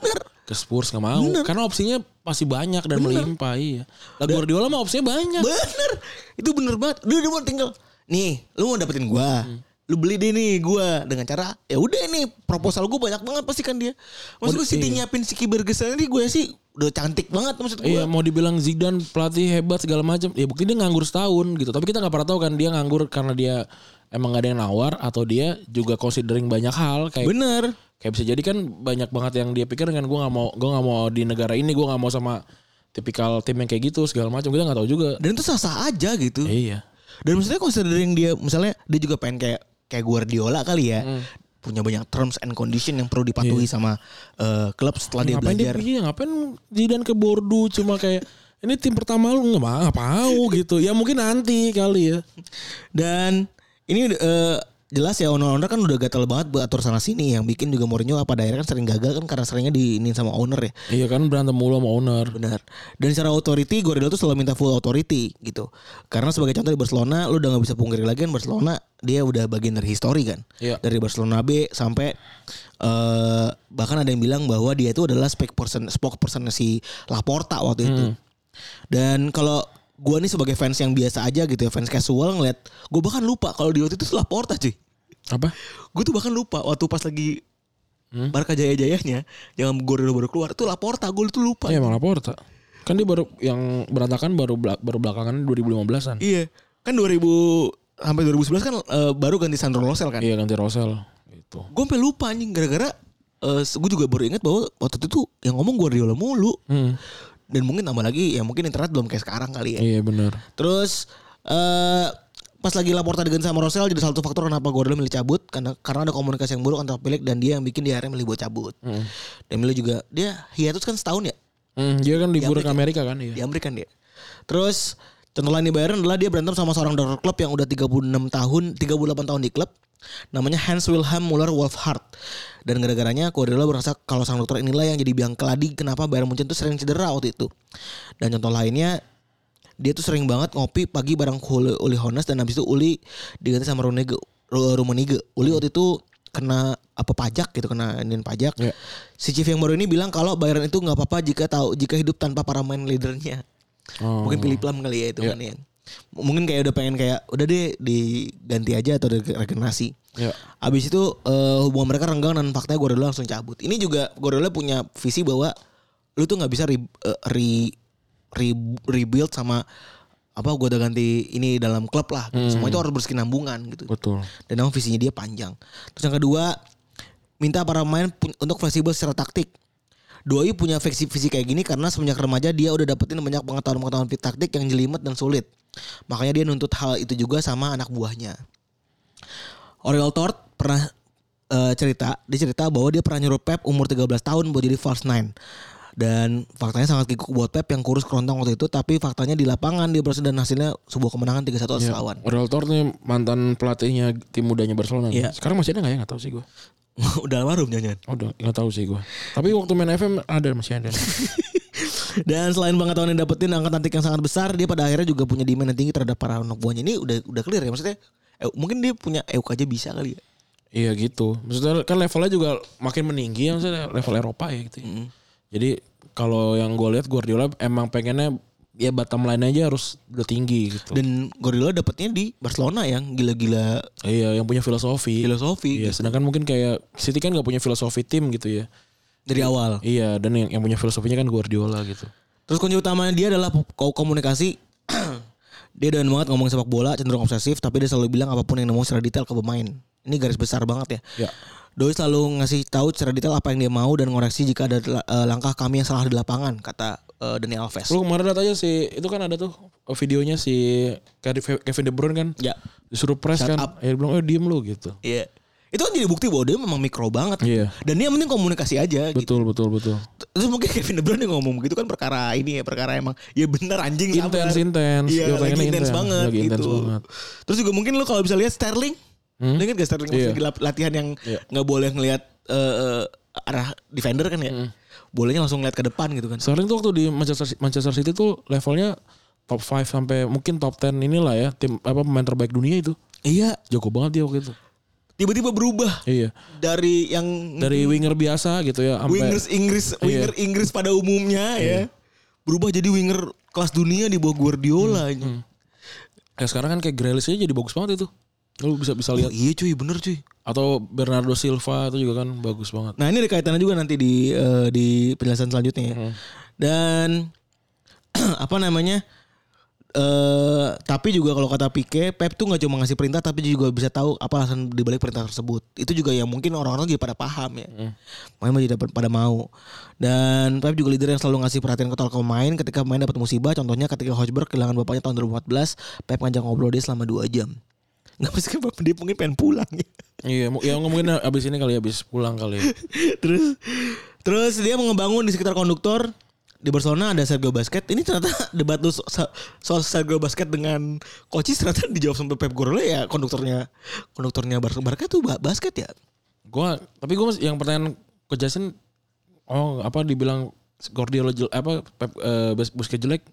C: Ke Spurs nggak mau. Karena opsinya masih banyak dan melimpah iya. Lah Guardiola mah opsinya banyak.
B: Bener. Itu bener banget. Lu udah mau tinggal. Nih, lu mau dapetin gua. Lu beli deh nih gua dengan cara ya udah nih proposal gua banyak banget pasti kan dia. Maksud gue Siti
C: iya.
B: nyiapin si Kibergesan ini gue sih udah cantik banget maksud gue.
C: Iya mau dibilang Zidane pelatih hebat segala macam. Ya bukti dia nganggur setahun gitu. Tapi kita nggak pernah tahu kan dia nganggur karena dia emang gak ada yang nawar atau dia juga considering banyak hal kayak
B: Bener.
C: kayak bisa jadi kan banyak banget yang dia pikir kan gue nggak mau gue nggak mau di negara ini gue nggak mau sama tipikal tim yang kayak gitu segala macam kita nggak tahu juga.
B: Dan itu sah-sah aja gitu.
C: Iya.
B: Dan maksudnya considering dia misalnya dia juga pengen kayak kayak Guardiola kali ya.
C: Hmm.
B: Punya banyak terms and condition yang perlu dipatuhi sama eh, klub setelah dia
C: ngapain
B: belajar.
C: dia iya, ngapain Zidane ke Bordeaux cuma kayak ini tim pertama lu nggak mau gitu. Ya mungkin nanti kali ya.
B: Dan ini eh, jelas ya owner-owner kan udah gatal banget buat atur sana sini yang bikin juga Mourinho pada akhirnya kan sering gagal kan karena seringnya diinin sama owner ya.
C: Iya kan berantem mulu sama owner.
B: Benar. Dan secara authority Guardiola tuh selalu minta full authority gitu. Karena sebagai contoh di Barcelona lu udah nggak bisa pungkiri lagi kan Barcelona dia udah bagian dari histori kan.
C: Iya.
B: Dari Barcelona B sampai eh bahkan ada yang bilang bahwa dia itu adalah spokesperson spokesperson si Laporta waktu itu. Dan kalau gua nih sebagai fans yang biasa aja gitu ya, fans casual ngeliat, gue bahkan lupa kalau di waktu itu Laporta cuy.
C: Apa?
B: Gue tuh bahkan lupa waktu pas lagi Barca jaya-jayanya, yang Guardiola baru keluar tuh Laporta, gue tuh lupa.
C: Iya emang Laporta. Kan dia baru yang berantakan baru belak- baru belakangan 2015-an.
B: Iya, kan 2000 sampai 2011 kan eh, baru ganti Sandro Rosell kan.
C: Iya ganti Rosel gitu.
B: Gue sampai lupa anjing gara-gara gue juga baru ingat bahwa waktu itu tuh yang ngomong Guardiola mulu.
C: Hmm.
B: Dan mungkin tambah lagi ya mungkin internet belum kayak sekarang kali ya.
C: Iya benar.
B: Terus eh pas lagi Laporta diganti sama Rosel jadi salah satu faktor kenapa Guardiola milih cabut karena karena ada komunikasi yang buruk antara pemilik dan dia yang bikin dia akhirnya milih buat cabut. Dan milih juga dia hiatus kan setahun ya
C: Hmm, dia kan liburan ke Amerika kan
B: di
C: iya.
B: Amerika kan dia. Terus contoh lain di Bayern adalah dia berantem sama seorang dokter klub yang udah 36 tahun, 38 tahun di klub. Namanya Hans Wilhelm Muller Wolfhard. Dan gara-garanya Guardiola merasa kalau sang dokter inilah yang jadi biang keladi kenapa Bayern Munchen tuh sering cedera waktu itu. Dan contoh lainnya dia tuh sering banget ngopi pagi bareng Uli, Uli Hones dan habis itu Uli diganti sama Rummenigge. Ru- Rummenigge. Uli waktu itu kena apa pajak gitu kena iniin pajak.
C: Iya.
B: Si chief yang baru ini bilang kalau Bayern itu nggak apa-apa jika tahu jika hidup tanpa para main leadernya.
C: Oh.
B: Mungkin pilih Lam kali ya itu
C: Iya.
B: kan ya. Mungkin kayak udah pengen kayak udah deh diganti aja atau regenerasi.
C: Ya.
B: Abis itu eh, hubungan mereka renggang dan faktanya Guardiola langsung cabut. Ini juga Guardiola punya visi bahwa lu tuh nggak bisa re, eh, re- re- rebuild sama apa gue udah ganti ini dalam klub lah. Semua itu harus berkesinambungan gitu.
C: Betul.
B: Dan emang visinya dia panjang. Terus yang kedua, minta para pemain untuk fleksibel secara taktik. Doi punya visi visi kayak gini karena semenjak remaja dia udah dapetin banyak pengetahuan-pengetahuan taktik yang jelimet dan sulit. Makanya dia nuntut hal itu juga sama anak buahnya. Oriol Tort pernah eh, cerita, dia cerita bahwa dia pernah nyuruh Pep umur 13 tahun buat jadi false nine. Dan faktanya sangat kikuk buat Pep yang kurus kerontang waktu itu, tapi faktanya di lapangan dia berhasil dan hasilnya sebuah kemenangan 3-1 atas
C: Ya.
B: lawan.
C: Real Tor nih mantan pelatihnya tim mudanya Barcelona.
B: Iya.
C: Sekarang masih ada nggak ya? Nggak tahu sih gue.
B: Udah almarhum nyanyian.
C: Oh, udah nggak tahu sih gue. Tapi waktu main FM ada masih ada.
B: Dan selain pengetahuan yang dapetin angkat antik yang sangat besar, dia pada akhirnya juga punya demand yang tinggi terhadap para anak buahnya. Ini udah udah clear ya maksudnya. eh, mungkin dia punya EUK aja bisa kali ya.
C: iya gitu. Maksudnya kan levelnya juga makin meninggi ya maksudnya level Eropa ya gitu. ya. Jadi kalau yang gue lihat Guardiola emang pengennya ya bottom line aja harus udah tinggi gitu.
B: Dan Guardiola dapetnya di Barcelona yang gila-gila
C: iya yang punya filosofi.
B: filosofi
C: Iya, sedangkan mungkin kayak City kan nggak punya filosofi tim gitu ya.
B: dari awal.
C: Iya, dan yang, yang punya filosofinya kan Guardiola gitu.
B: Terus kunci utamanya dia adalah ko- komunikasi. dia doyan banget ngomong sepak bola, cenderung obsesif, tapi dia selalu bilang apa pun yang ngomong secara detail ke pemain. Ini garis besar banget ya.
C: Ya.
B: Doi selalu ngasih tahu secara detail apa yang dia mau dan ngoreksi jika ada eh, langkah kami yang salah di lapangan, kata eh, Dani Alves.
C: Lu kemarin lihat aja sih, itu kan ada tuh videonya si Kevin De Bruyne kan.
B: Ya.
C: Disuruh press
B: Shut
C: kan.
B: up.
C: Ya dia bilang, "Eh, diem lu" gitu.
B: Iya. Itu kan jadi bukti bahwa dia memang mikro banget.
C: Iya.
B: Dan dia yang penting komunikasi aja gitu.
C: Betul, betul, betul.
B: Terus mungkin Kevin De Bruyne yang ngomong begitu kan perkara ini ya, perkara emang ya bener anjing.
C: Intens, intens.
B: Iya, lagi intens banget
C: Lagi intens
B: gitu.
C: banget.
B: Terus juga mungkin lu kalau bisa lihat Sterling,
C: Hmm?
B: lu inget gak Sterling
C: Iya.
B: lagi latihan yang
C: Iya.
B: nggak boleh ngelihat eh, eh, arah defender kan ya.
C: Hmm.
B: Bolehnya langsung ngeliat ke depan gitu kan.
C: Sterling tuh waktu di Manchester Manchester City tuh levelnya top 5 sampai mungkin top 10 inilah ya tim apa pemain terbaik dunia itu.
B: Iya,
C: Jago banget dia waktu itu.
B: tiba-tiba berubah
C: Iya.
B: dari yang
C: Dari winger biasa gitu ya sampai
B: wingers Inggris,
C: Iya.
B: winger Inggris pada umumnya ya. Berubah jadi winger kelas dunia di bawah Guardiola.
C: Hmm,
B: ini.
C: kayak sekarang kan kayak Grealish aja jadi bagus banget itu. Lu bisa bisa
B: Oh,
C: lihat
B: iya cuy, bener cuy.
C: atau Bernardo Silva itu juga kan bagus banget.
B: Nah ini ada kaitannya juga nanti di eh, di penjelasan selanjutnya ya. Dan apa namanya? eh tapi juga kalau kata Pique, Pep tuh nggak cuma ngasih perintah tapi juga bisa tahu apa alasan dibalik perintah tersebut. Itu juga yang mungkin orang-orang juga pada paham ya. Makanya tidak pada mau. Dan Pep juga leader yang selalu ngasih perhatian ke ke pemain ketika pemain dapat musibah. Contohnya ketika Hojberg kehilangan bapaknya tahun 2014, Pep ngajak ngobrol dia selama 2 jam. Nggak mesti kan dia mungkin pengen pulang ya.
C: Iya, ya mungkin abis ini kali abis pulang kali. ya.
B: terus terus dia mengembangun di sekitar konduktor di Barcelona ada Sergio Basket. Ini ternyata debat lu so- so- soal Sergio Basket dengan Coaches ternyata dijawab sama Pep Guardiola ya konduktornya konduktornya Barca Barca tuh ba- basket ya.
C: Gua tapi gua yang pertanyaan ke Jason oh apa dibilang Guardiola apa Pep, eh, Bus- Busquets jelek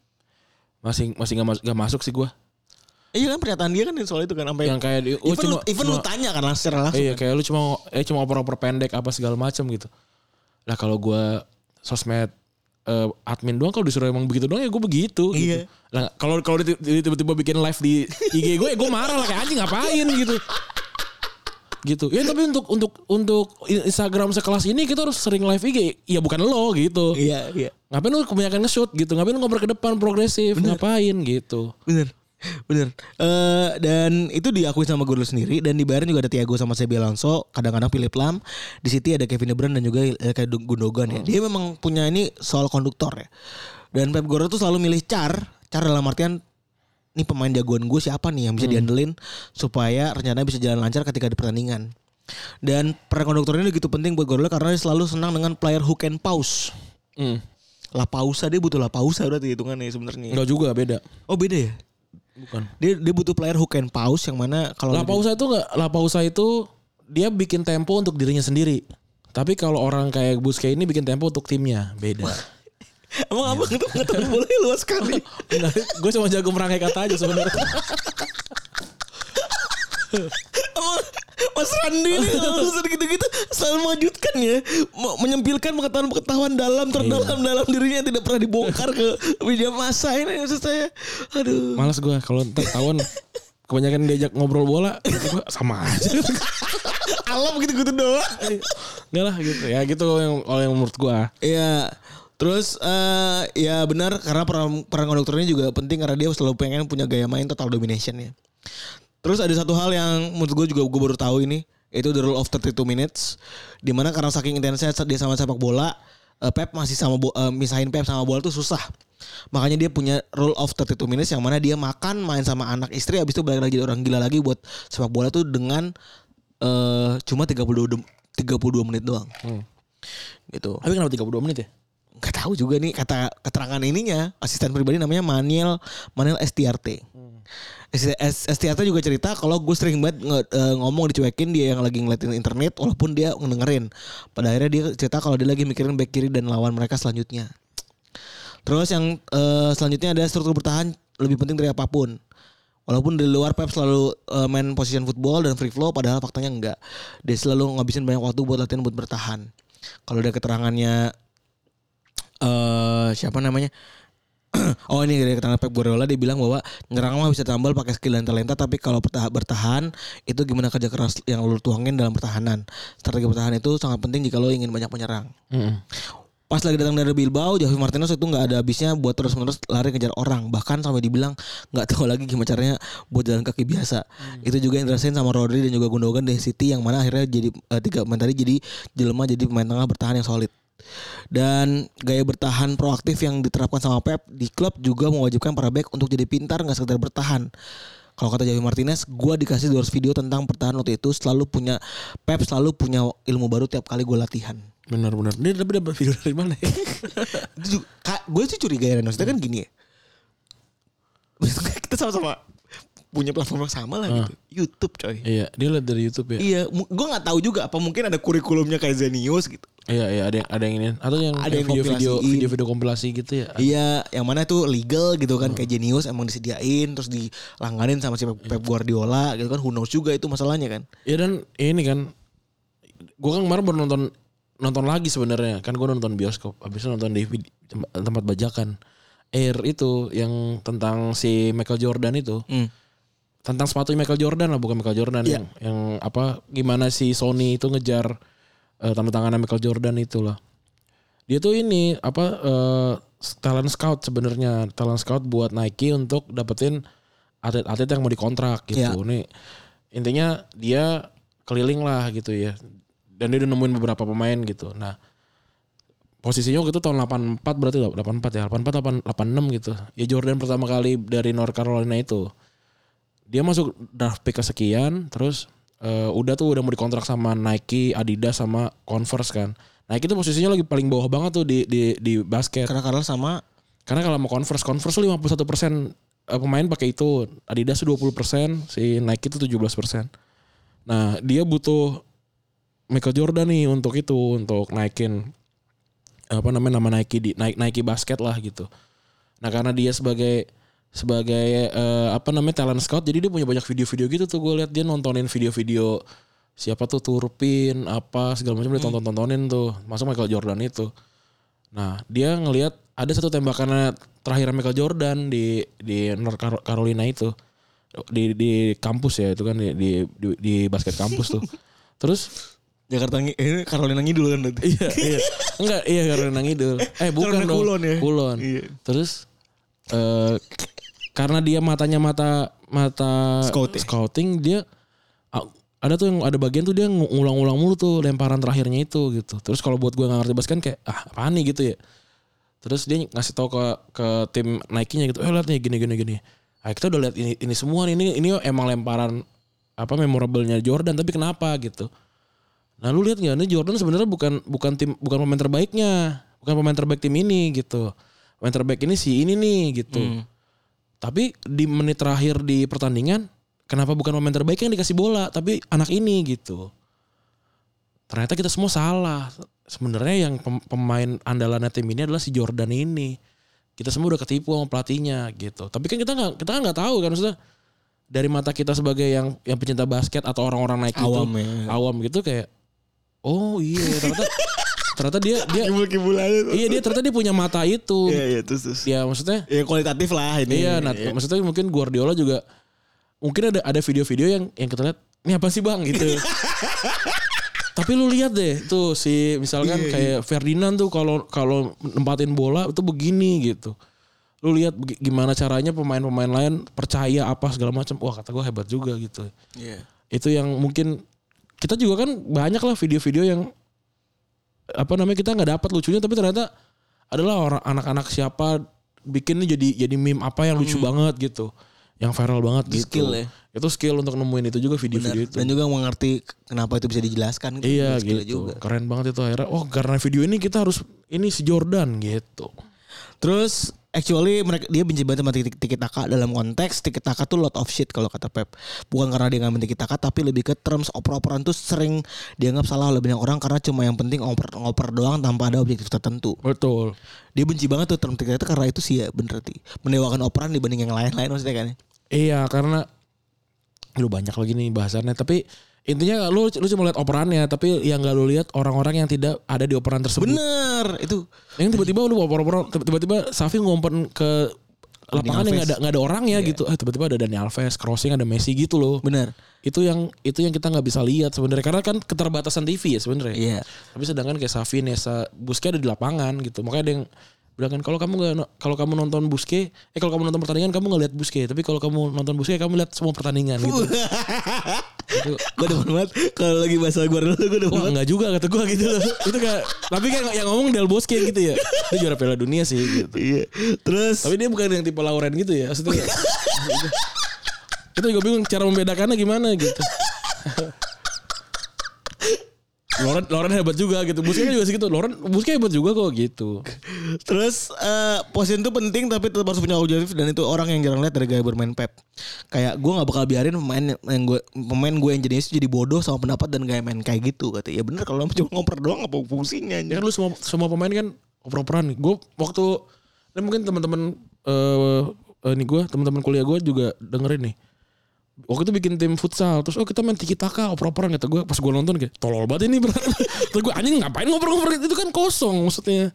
C: masih masih nggak mas- nggak masuk sih gua.
B: Iya kan pernyataan dia kan soal itu kan sampai
C: Yang kayak di, oh,
B: even, lu, even lu tanya kan langsung secara langsung.
C: Iya kayak lu cuma eh cuma oper-oper pendek apa segala macam gitu. Lah kalau gua sosmed eh, admin doang kalau disuruh emang begitu doang ya gue begitu.
B: Iya.
C: Gitu. Lah kalau kalau tiba-tiba bikin live di IG gue, ya gue marah lah kayak anjing ngapain gitu. Gitu. Ya tapi untuk untuk untuk Instagram sekelas ini kita harus sering live IG. Ya bukan lo gitu.
B: Iya iya
C: Ngapain lu kebanyakan nge-shoot gitu. Ngapain lu ngobrol ke depan progresif. Ngapain gitu.
B: bener. Bener. Eh dan itu diakui sama Gordon sendiri dan di Bayern juga ada Thiago sama Xabi Alonso, kadang-kadang Philip Lam. Di City ada Kevin De Bruyne dan juga eh, kayak Gundogan ya. Dia memang punya ini soal konduktor ya. Dan Pep Guardiola tuh selalu milih car, car dalam artian ini pemain jagoan gue siapa nih yang bisa diandelin supaya rencananya bisa jalan lancar ketika di pertandingan. Dan peran konduktor ini begitu penting buat Guardiola karena dia selalu senang dengan player who can pause.
C: Hmm.
B: La pausa dia butuh la pausa berarti hitungannya sebenarnya.
C: Enggak juga beda.
B: Oh beda ya?
C: Bukan.
B: Dia dia butuh player who can pause yang mana kalau
C: La Pausa itu enggak La Pausa itu dia bikin tempo untuk dirinya sendiri. Tapi kalau orang kayak Busquets ini bikin tempo untuk timnya, beda.
B: Emang abang itu pengetahuan bola luas sekali.
C: gue cuma jago merangkai kata aja sebenarnya.
B: Mas Randi ini kalau gitu-gitu selalu mewujudkan ya, Me- menyempilkan pengetahuan-pengetahuan dalam terdalam dalam dirinya yang tidak pernah dibongkar ke media massa ini maksud saya. Aduh.
C: Malas gue kalau tahun kebanyakan diajak ngobrol bola, sama aja.
B: Alam gitu-gitu doang.
C: Enggak lah gitu. Ya gitu yang kalau yang menurut gue.
B: Iya. Terus eh ya benar karena peran peran konduktornya juga penting karena dia selalu pengen punya gaya main total domination ya. Terus ada satu hal yang menurut gue juga gue baru tahu ini itu the rule of 32 minutes di mana karena saking intensnya dia sama sepak bola eh, Pep masih sama eh, misahin Pep sama bola tuh susah. Makanya dia punya rule of 32 minutes yang mana dia makan main sama anak istri habis itu balik lagi jadi orang gila lagi buat sepak bola tuh dengan eh cuma 32 dem- 32 menit doang. Gitu
C: Tapi kenapa 32 menit ya?
B: nggak tahu juga nih kata keterangan ininya asisten pribadi namanya Maniel Maniel STRT. S- STRT juga cerita kalau gue sering banget nge- eh, ngomong dicuekin dia yang lagi ngeliatin internet walaupun dia ngedengerin. Pada akhirnya dia cerita kalau dia lagi mikirin back kiri dan lawan mereka selanjutnya. Terus yang eh, selanjutnya ada struktur bertahan lebih penting dari apa pun. Walaupun di luar Pep selalu eh, main position football dan free flow padahal faktanya enggak. Dia selalu ngabisin banyak waktu buat latihan buat bertahan. Kalau ada keterangannya eh siapa namanya? oh ini dari keterangan Pep Guardiola dia bilang bahwa nyerang mah bisa tambal pakai skill dan talenta tapi kalau bertahan, itu gimana kerja keras yang lu tuangin dalam pertahanan. Strategi pertahanan itu sangat penting jika lo ingin banyak menyerang. Pas lagi datang dari Bilbao, Javi Martinez itu nggak ada habisnya buat terus-menerus lari kejar orang. Bahkan sampai dibilang nggak tahu lagi gimana caranya buat jalan kaki biasa. Itu juga yang dirasain sama Rodri dan juga Gundogan di City yang mana akhirnya jadi eh, tiga pemain tadi jadi jelema jadi pemain tengah bertahan yang solid. Dan gaya bertahan proaktif yang diterapkan sama Pep di klub juga mewajibkan para back untuk jadi pintar nggak sekedar bertahan. Kalau kata Javi Martinez, gua dikasih 200 video tentang pertahanan waktu itu selalu punya Pep selalu punya ilmu baru tiap kali gue latihan.
C: Benar benar. Dia tapi dapat video dari mana ya?
B: Gue sih curiga ya maksudnya kan gini ya. Maksudnya kita sama-sama punya platform yang sama lah gitu. YouTube coy.
C: iya, dia lihat dari YouTube ya.
B: Iya, gue nggak tahu juga apa mungkin ada kurikulumnya kayak Zenius gitu.
C: Iya, iya ada yang ada yang ini atau yang
B: Ada yang
C: video-video video-video kompilasi gitu ya.
B: Iya, yang mana tuh legal gitu kan kayak Genius emang disediain terus dilangganin sama si Pep Guardiola gitu kan. Who knows juga itu masalahnya kan.
C: Iya dan ini kan gua kan kemarin baru nonton nonton lagi sebenarnya kan gua nonton bioskop habis itu nonton di tempat, tempat bajakan Air itu yang tentang si Michael Jordan itu
B: Hmm.
C: tentang sepatu Michael Jordan lah bukan Michael Jordan
B: Iya.
C: yang yang apa gimana si Sony itu ngejar eh, tanda tangan Michael Jordan itu lah dia tuh ini apa eh, talent scout sebenarnya. Talent scout buat Nike untuk dapetin atlet-atlet yang mau dikontrak gitu.
B: Iya.
C: nih intinya dia keliling lah gitu ya. Dan dia udah nemuin beberapa pemain gitu. Nah posisinya waktu itu tahun 84 berarti 84 ya 84 8, 86 gitu. Ya Jordan pertama kali dari North Carolina itu. Dia masuk draft pick kesekian terus eh, udah tuh udah mau dikontrak sama Nike, Adidas sama Converse kan. Nike itu posisinya lagi paling bawah banget tuh di di di basket.
B: Karena kalah sama
C: Karena kalau mau Converse, Converse tuh 51% eh, pemain pakai itu, Adidas tuh 20%, si Nike itu 17%. Nah, dia butuh Michael Jordan nih untuk itu, untuk naikin apa namanya nama Nike di Nike, Nike basket lah gitu. Nah, karena dia sebagai sebagai eh, apa namanya talent scout. Jadi dia punya banyak video-video gitu tuh gue lihat dia nontonin video-video siapa tuh Turpin apa segala macam. Dia tonton-tontonin tuh. Masuk Michael Jordan itu. Nah dia ngelihat ada satu tembakan terakhir Michael Jordan di di North Car- Carolina itu. Di di kampus ya itu kan di di, di, di basket kampus tuh. Terus
B: Jakarta Ngi- eh, Carolina Ngidul kan berarti.
C: iya iya. Enggak iya Carolina Ngidul. Eh bukan
B: Carolina
C: dong.
B: Kulon ya?
C: Kulon.
B: Iya.
C: terus eh karena dia matanya mata mata
B: Scouting.
C: scouting dia ada tuh yang ada bagian tuh dia ngu- ngulang-ulang mulu tuh lemparan terakhirnya itu gitu. Terus kalau buat gue nggak ngerti basket kan kayak ah apaan nih gitu ya. Terus dia ngasih tahu ke ke tim Nike-nya gitu, eh lihat nih gini gini gini. Ah kita udah lihat ini ini semua nih, ini ini emang lemparan apa memorable-nya Jordan tapi kenapa gitu. Nah lu lihat nggak ini Jordan sebenarnya bukan bukan tim bukan pemain terbaiknya, bukan pemain terbaik tim ini gitu. Pemain terbaik ini si ini nih gitu. Tapi di menit terakhir di pertandingan, kenapa bukan pemain terbaik yang dikasih bola, tapi anak ini gitu. Ternyata kita semua salah. Sebenarnya yang pem- pemain andalannya tim ini adalah si Jordan ini. Kita semua udah ketipu sama pelatihnya gitu. Tapi kan kita nggak kita kan nggak tahu kan maksudnya dari mata kita sebagai yang yang pecinta basket atau orang-orang naik
B: Awam
C: itu
B: ya.
C: awam gitu kayak oh iya ternyata ternyata dia dia
B: Kibul-kibul aja tuh.
C: iya dia ternyata dia punya mata itu.
B: Iya, iya, terus terus.
C: Ya maksudnya
B: Ya kualitatif lah ini.
C: Iya, nah, maksudnya mungkin Guardiola juga mungkin ada ada video-video yang yang kita lihat ini apa sih bang gitu. Tapi lu lihat deh tuh si misalkan kayak Ferdinand tuh kalau kalau nempatin bola itu begini gitu. Lu lihat gimana caranya pemain-pemain lain percaya apa segala macam. Wah kata gue hebat juga gitu.
B: Iya.
C: Itu yang mungkin kita juga kan banyak lah video-video yang apa namanya kita nggak dapat lucunya tapi ternyata adalah orang anak-anak siapa bikinnya jadi jadi meme apa yang lucu banget gitu. Yang viral banget
B: Itu
C: gitu.
B: skill ya.
C: itu skill untuk nemuin itu juga video-video itu.
B: Dan juga mengerti kenapa itu bisa dijelaskan.
C: iya
B: Skill
C: gitu.
B: juga.
C: keren banget itu akhirnya. Oh karena video ini kita harus ini si Jordan gitu.
B: Terus actually mereka dia benci banget sama tiki, tiki taka dalam konteks tiki taka tuh lot of shit kalau kata Pep. Bukan karena dia nggak tiki taka tapi lebih ke terms oper-operan tuh sering dianggap salah oleh banyak orang karena cuma yang penting oper ngoper doang tanpa ada objektif tertentu.
C: betul
B: Dia benci banget tuh term tiki taka karena itu sih ya bener sih. Mendewakan operan dibanding yang lain-lain maksudnya kan.
C: iya karena lu banyak lagi nih bahasannya tapi intinya lu lu cuma lihat operannya tapi yang gak lu lihat orang-orang yang tidak ada di operan tersebut.
B: Bener itu.
C: yang tiba-tiba lu oper-operan tiba-tiba Safi ngompen ke lapangan yang nggak ada nggak ada orangnya gitu. Ah tiba-tiba ada Dani Alves crossing ada Messi gitu loh.
B: Bener.
C: itu yang itu yang kita nggak bisa lihat sebenarnya. Karena kan keterbatasan TV ya sebenarnya.
B: Iya.
C: tapi sedangkan kayak Safi Nesa Buske ada di lapangan gitu. Makanya ada yang bilang kan kalau kamu nggak kalau kamu nonton Buske eh kalau kamu nonton pertandingan kamu nggak lihat Buske tapi kalau kamu nonton Buske kamu lihat semua pertandingan gitu Itu-
B: gue demen banget kalau lagi bahasa gue dulu gue demen banget.
C: enggak juga kata gue gitu loh. Itu kayak tapi kan yang ngomong Del Bosque gitu ya. Dia juara Piala Dunia sih gitu.
B: Iya. Terus
C: Tapi dia bukan yang tipe Lauren gitu ya. Maksudnya kita juga bingung cara membedakannya gimana gitu. Lauren Lauren hebat juga gitu. Busquets juga segitu. Lauren Busquets hebat juga kok gitu.
B: Terus eh position itu penting tapi tetap harus punya objektif dan itu orang yang jarang lihat dari gaya bermain Pep. Kayak gue nggak bakal biarin pemain yang gue pemain gue yang jenis jadi bodoh sama pendapat dan gaya main kayak gitu kata. Ya bener kalau cuma ngoper doang apa fungsinya
C: Ya
B: anjir.
C: kan lu semua semua pemain kan oper-operan. Gue waktu dan mungkin teman-teman eh eh, nih gue teman-teman kuliah gue juga dengerin nih. Waktu itu bikin tim futsal terus oh kita main tiki taka oper-operan kata gue pas gue nonton kayak tolol banget ini terus gue anjing ngapain ngoper-ngoper itu kan kosong maksudnya.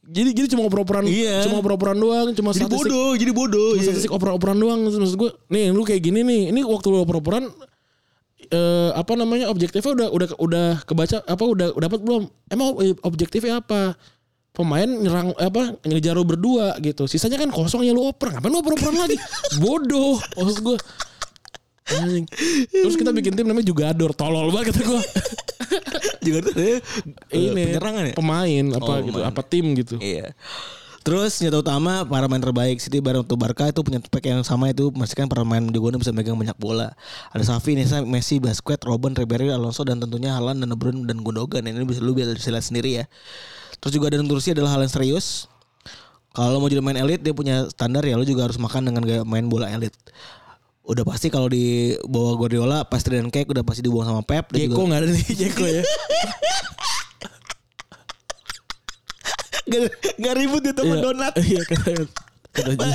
C: Jadi jadi cuma oper-operan
B: Iya.
C: cuma oper-operan doang cuma
B: Jadi
C: statistik
B: bodoh, jadi bodoh.
C: cuma
B: iya.
C: statistik oper-operan doang maksud gue nih lu kayak gini nih ini waktu lu oper-operan eh apa namanya objektifnya udah udah udah kebaca apa udah udah dapat belum emang objektifnya apa pemain nyerang apa ngejar berdua gitu sisanya kan kosong ya lu oper ngapain lu oper-operan lagi bodoh maksud gue Anjing. terus kita bikin tim namanya Jugador tolol banget kata gue
B: juga tuh eh,
C: ini
B: penyerangan ya.
C: pemain apa
B: Oh,
C: gitu
B: pemain.
C: apa tim gitu
B: Iya. Terus senjata utama para pemain terbaik City Barang untuk Barca itu punya spek yang sama itu memastikan para pemain jagoannya bisa megang banyak bola. Ada Xavi, Nesta, Messi, Busquets, Robben, Ribery, Alonso dan tentunya Haaland dan De Bruyne dan Gundogan. Ini bisa lu bisa lihat sendiri ya. Terus juga ada Tursi adalah hal yang serius. Kalau mau jadi main elit dia punya standar ya lu juga harus makan dengan gaya main bola elit. Udah pasti kalau di bawah Guardiola pastry dan cake udah pasti dibuang sama Pep
C: Jeko
B: juga
C: nggak ada nih Jeko ya
B: gak, gak ribut itu sama
C: Iya.
B: donat.
C: iya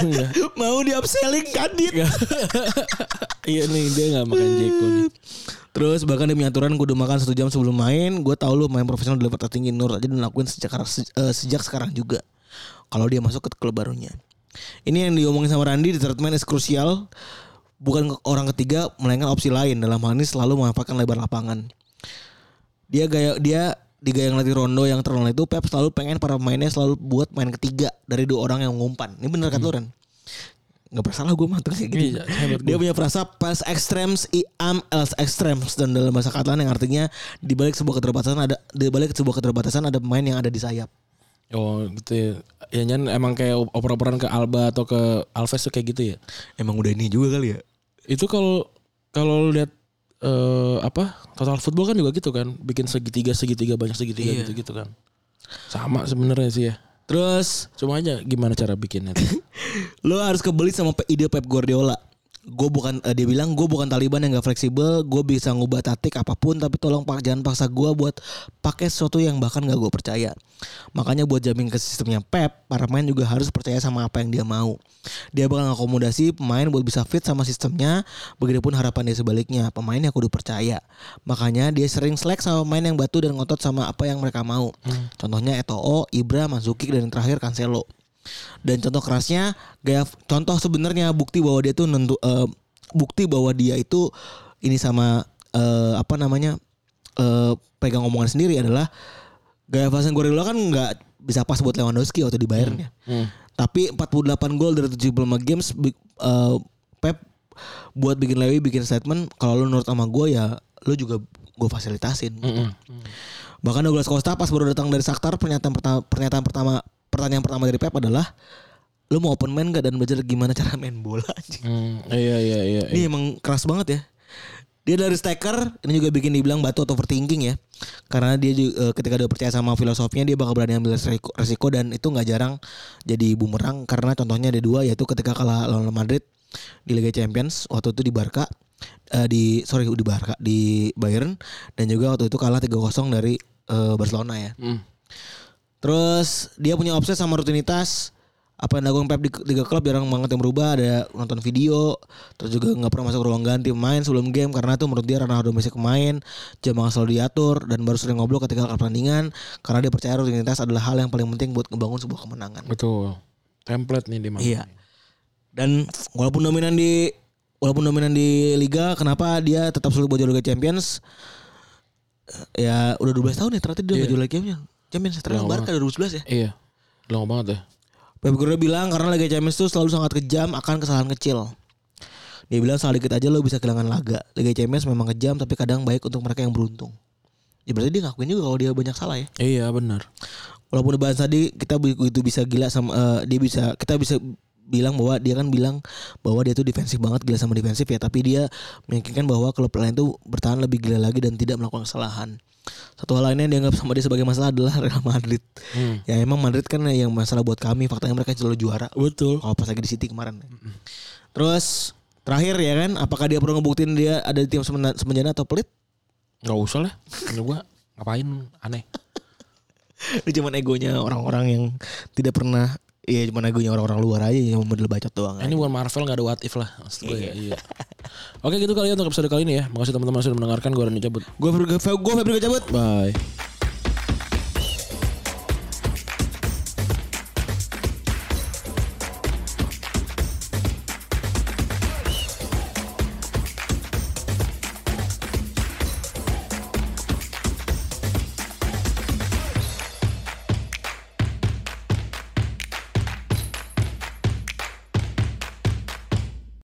C: juga
B: mau di upselling kadit.
C: Iya nih dia nggak makan Jeko nih.
B: Terus bahkan demi aturan gue udah makan satu jam sebelum main. Gue tahu lu main profesional di level tertinggi Nur aja dan lakuin sejak se- eh, sejak sekarang juga. Kalau dia masuk ke klub barunya. Ini yang diomongin sama Randy di man is krusial. Bukan ke- orang ketiga melainkan opsi lain dalam hal ini selalu memanfaatkan lebar lapangan. Dia gaya dia di gaya ngelatih Rondo yang terkenal itu Pep selalu pengen para pemainnya selalu buat main ketiga dari dua orang yang ngumpan. Ini bener kan lu Ren? nggak pernah salah gue mah kayak gitu.
C: Iya, hebat
B: Dia punya frasa pels extremes i am else extremes dan dalam bahasa Catalan yang artinya di balik sebuah keterbatasan ada di balik sebuah keterbatasan ada pemain yang ada di sayap.
C: Oh gitu ya. Ya Nyan emang kayak oper-operan ke Alba atau ke Alves tuh kayak gitu ya.
B: Emang udah ini juga kali ya.
C: Itu kalau kalau lihat eh, apa total football kan juga gitu kan, bikin segitiga segitiga banyak segitiga
B: Iya.
C: gitu gitu kan. Sama sebenarnya sih ya.
B: Terus
C: Cuma aja gimana cara bikinnya.
B: lo harus kebeli sama ide Pep Guardiola. Gue bukan eh, dia bilang gue bukan Taliban yang gak fleksibel, gue bisa ngubah taktik apa pun tapi tolong pak jangan paksa gue buat pakai sesuatu yang bahkan gak gue percaya. Makanya buat jamin ke sistemnya Pep, para pemain juga harus percaya sama apa yang dia mau. Dia bakal ngakomodasi pemain buat bisa fit sama sistemnya, begitupun harapan dia sebaliknya. Pemain yang kudu percaya. Makanya dia sering selek sama pemain yang batu dan ngotot sama apa yang mereka mau. Contohnya Eto'o, Ibra, Manzukic dan yang terakhir Cancelo. Dan contoh kerasnya gaya contoh sebenarnya bukti bahwa dia tuh nentu eh, bukti bahwa dia itu ini sama eh, apa namanya eh, pegang omongan sendiri adalah gaya Vincent Guardiola kan nggak bisa pas buat Lewandowski waktu di Bayern ya.
C: Hmm.
B: Tapi 48 gol dari 75 games eh, Pep buat bikin Lewi bikin statement kalau lu nurut sama gue ya lu juga gue fasilitasin.
C: Mm-mm.
B: Bahkan Douglas Costa pas baru datang dari Shakhtar pernyataan pertama pernyataan pertama pertanyaan pertama dari Pep adalah lu mau open man gak dan belajar gimana cara main bola anjing.
C: Hmm, iya iya iya. iya.
B: Ini emang keras banget ya. Dia dari striker ini juga bikin dibilang batu atau overthinking ya. Karena dia juga, eh, ketika dia percaya sama filosofinya dia bakal berani ambil resiko, resiko dan itu nggak jarang jadi bumerang karena contohnya ada dua yaitu ketika kalah lawan Madrid di Liga Champions waktu itu di Barca eh, di sorry di Barca di Bayern dan juga waktu itu kalah 3-0 dari eh, Barcelona ya.
C: Hmm.
B: Terus dia punya obses sama rutinitas. Apa yang dilakukan Pep di tiga klub jarang banget yang berubah. Ada nonton video. Terus juga nggak pernah masuk ruang ganti pemain sebelum game karena itu menurut dia ranah domestik pemain. Jam makan selalu diatur dan baru sering ngobrol ketika pertandingan karena dia percaya rutinitas adalah hal yang paling penting buat ngebangun sebuah kemenangan.
C: Betul. Template nih di mana?
B: Iya. Dan walaupun dominan di walaupun dominan di liga, kenapa dia tetap sulit buat juara Liga Champions? Ya udah 12 tahun ya ternyata dia nggak
C: Iya.
B: juara Liga Champions. Champions terakhir. Barca 2011 ya.
C: Iya. Lama banget ya.
B: Pep Guardiola bilang karena Liga Champions itu selalu sangat kejam akan kesalahan kecil. Dia bilang salah dikit aja lo bisa kehilangan laga. Liga Champions memang kejam tapi kadang baik untuk mereka yang beruntung. Ya berarti dia ngakuin juga kalau dia banyak salah ya.
C: Iya benar.
B: Walaupun dibahas tadi kita begitu bisa gila sama eh, dia bisa kita bisa bilang bahwa dia kan bilang bahwa dia tuh defensif banget gila sama defensif ya tapi dia meyakinkan bahwa klub lain tuh bertahan lebih gila lagi dan tidak melakukan kesalahan. Satu hal lainnya yang dianggap sama dia sebagai masalah adalah Real Madrid.
C: Hmm.
B: Ya emang Madrid kan yang masalah buat kami faktanya mereka selalu juara.
C: Betul.
B: Kalau pas lagi di City kemarin. Terus terakhir ya kan, apakah dia perlu ngebuktiin dia ada di tim semenjana atau pelit?
C: Gak usah lah. Menurut gua ngapain aneh.
B: Itu cuma egonya orang-orang yang tidak pernah Iya cuma egonya orang-orang luar aja yang model bacot doang.
C: Ini bukan Marvel gak ada what if lah. Maksud gue ya. Iya. Oke gitu kali ya untuk episode kali ini ya. Makasih teman-teman sudah mendengarkan. Gue Rani cabut.
B: Gue Febri gue Febri cabut.
C: Bye.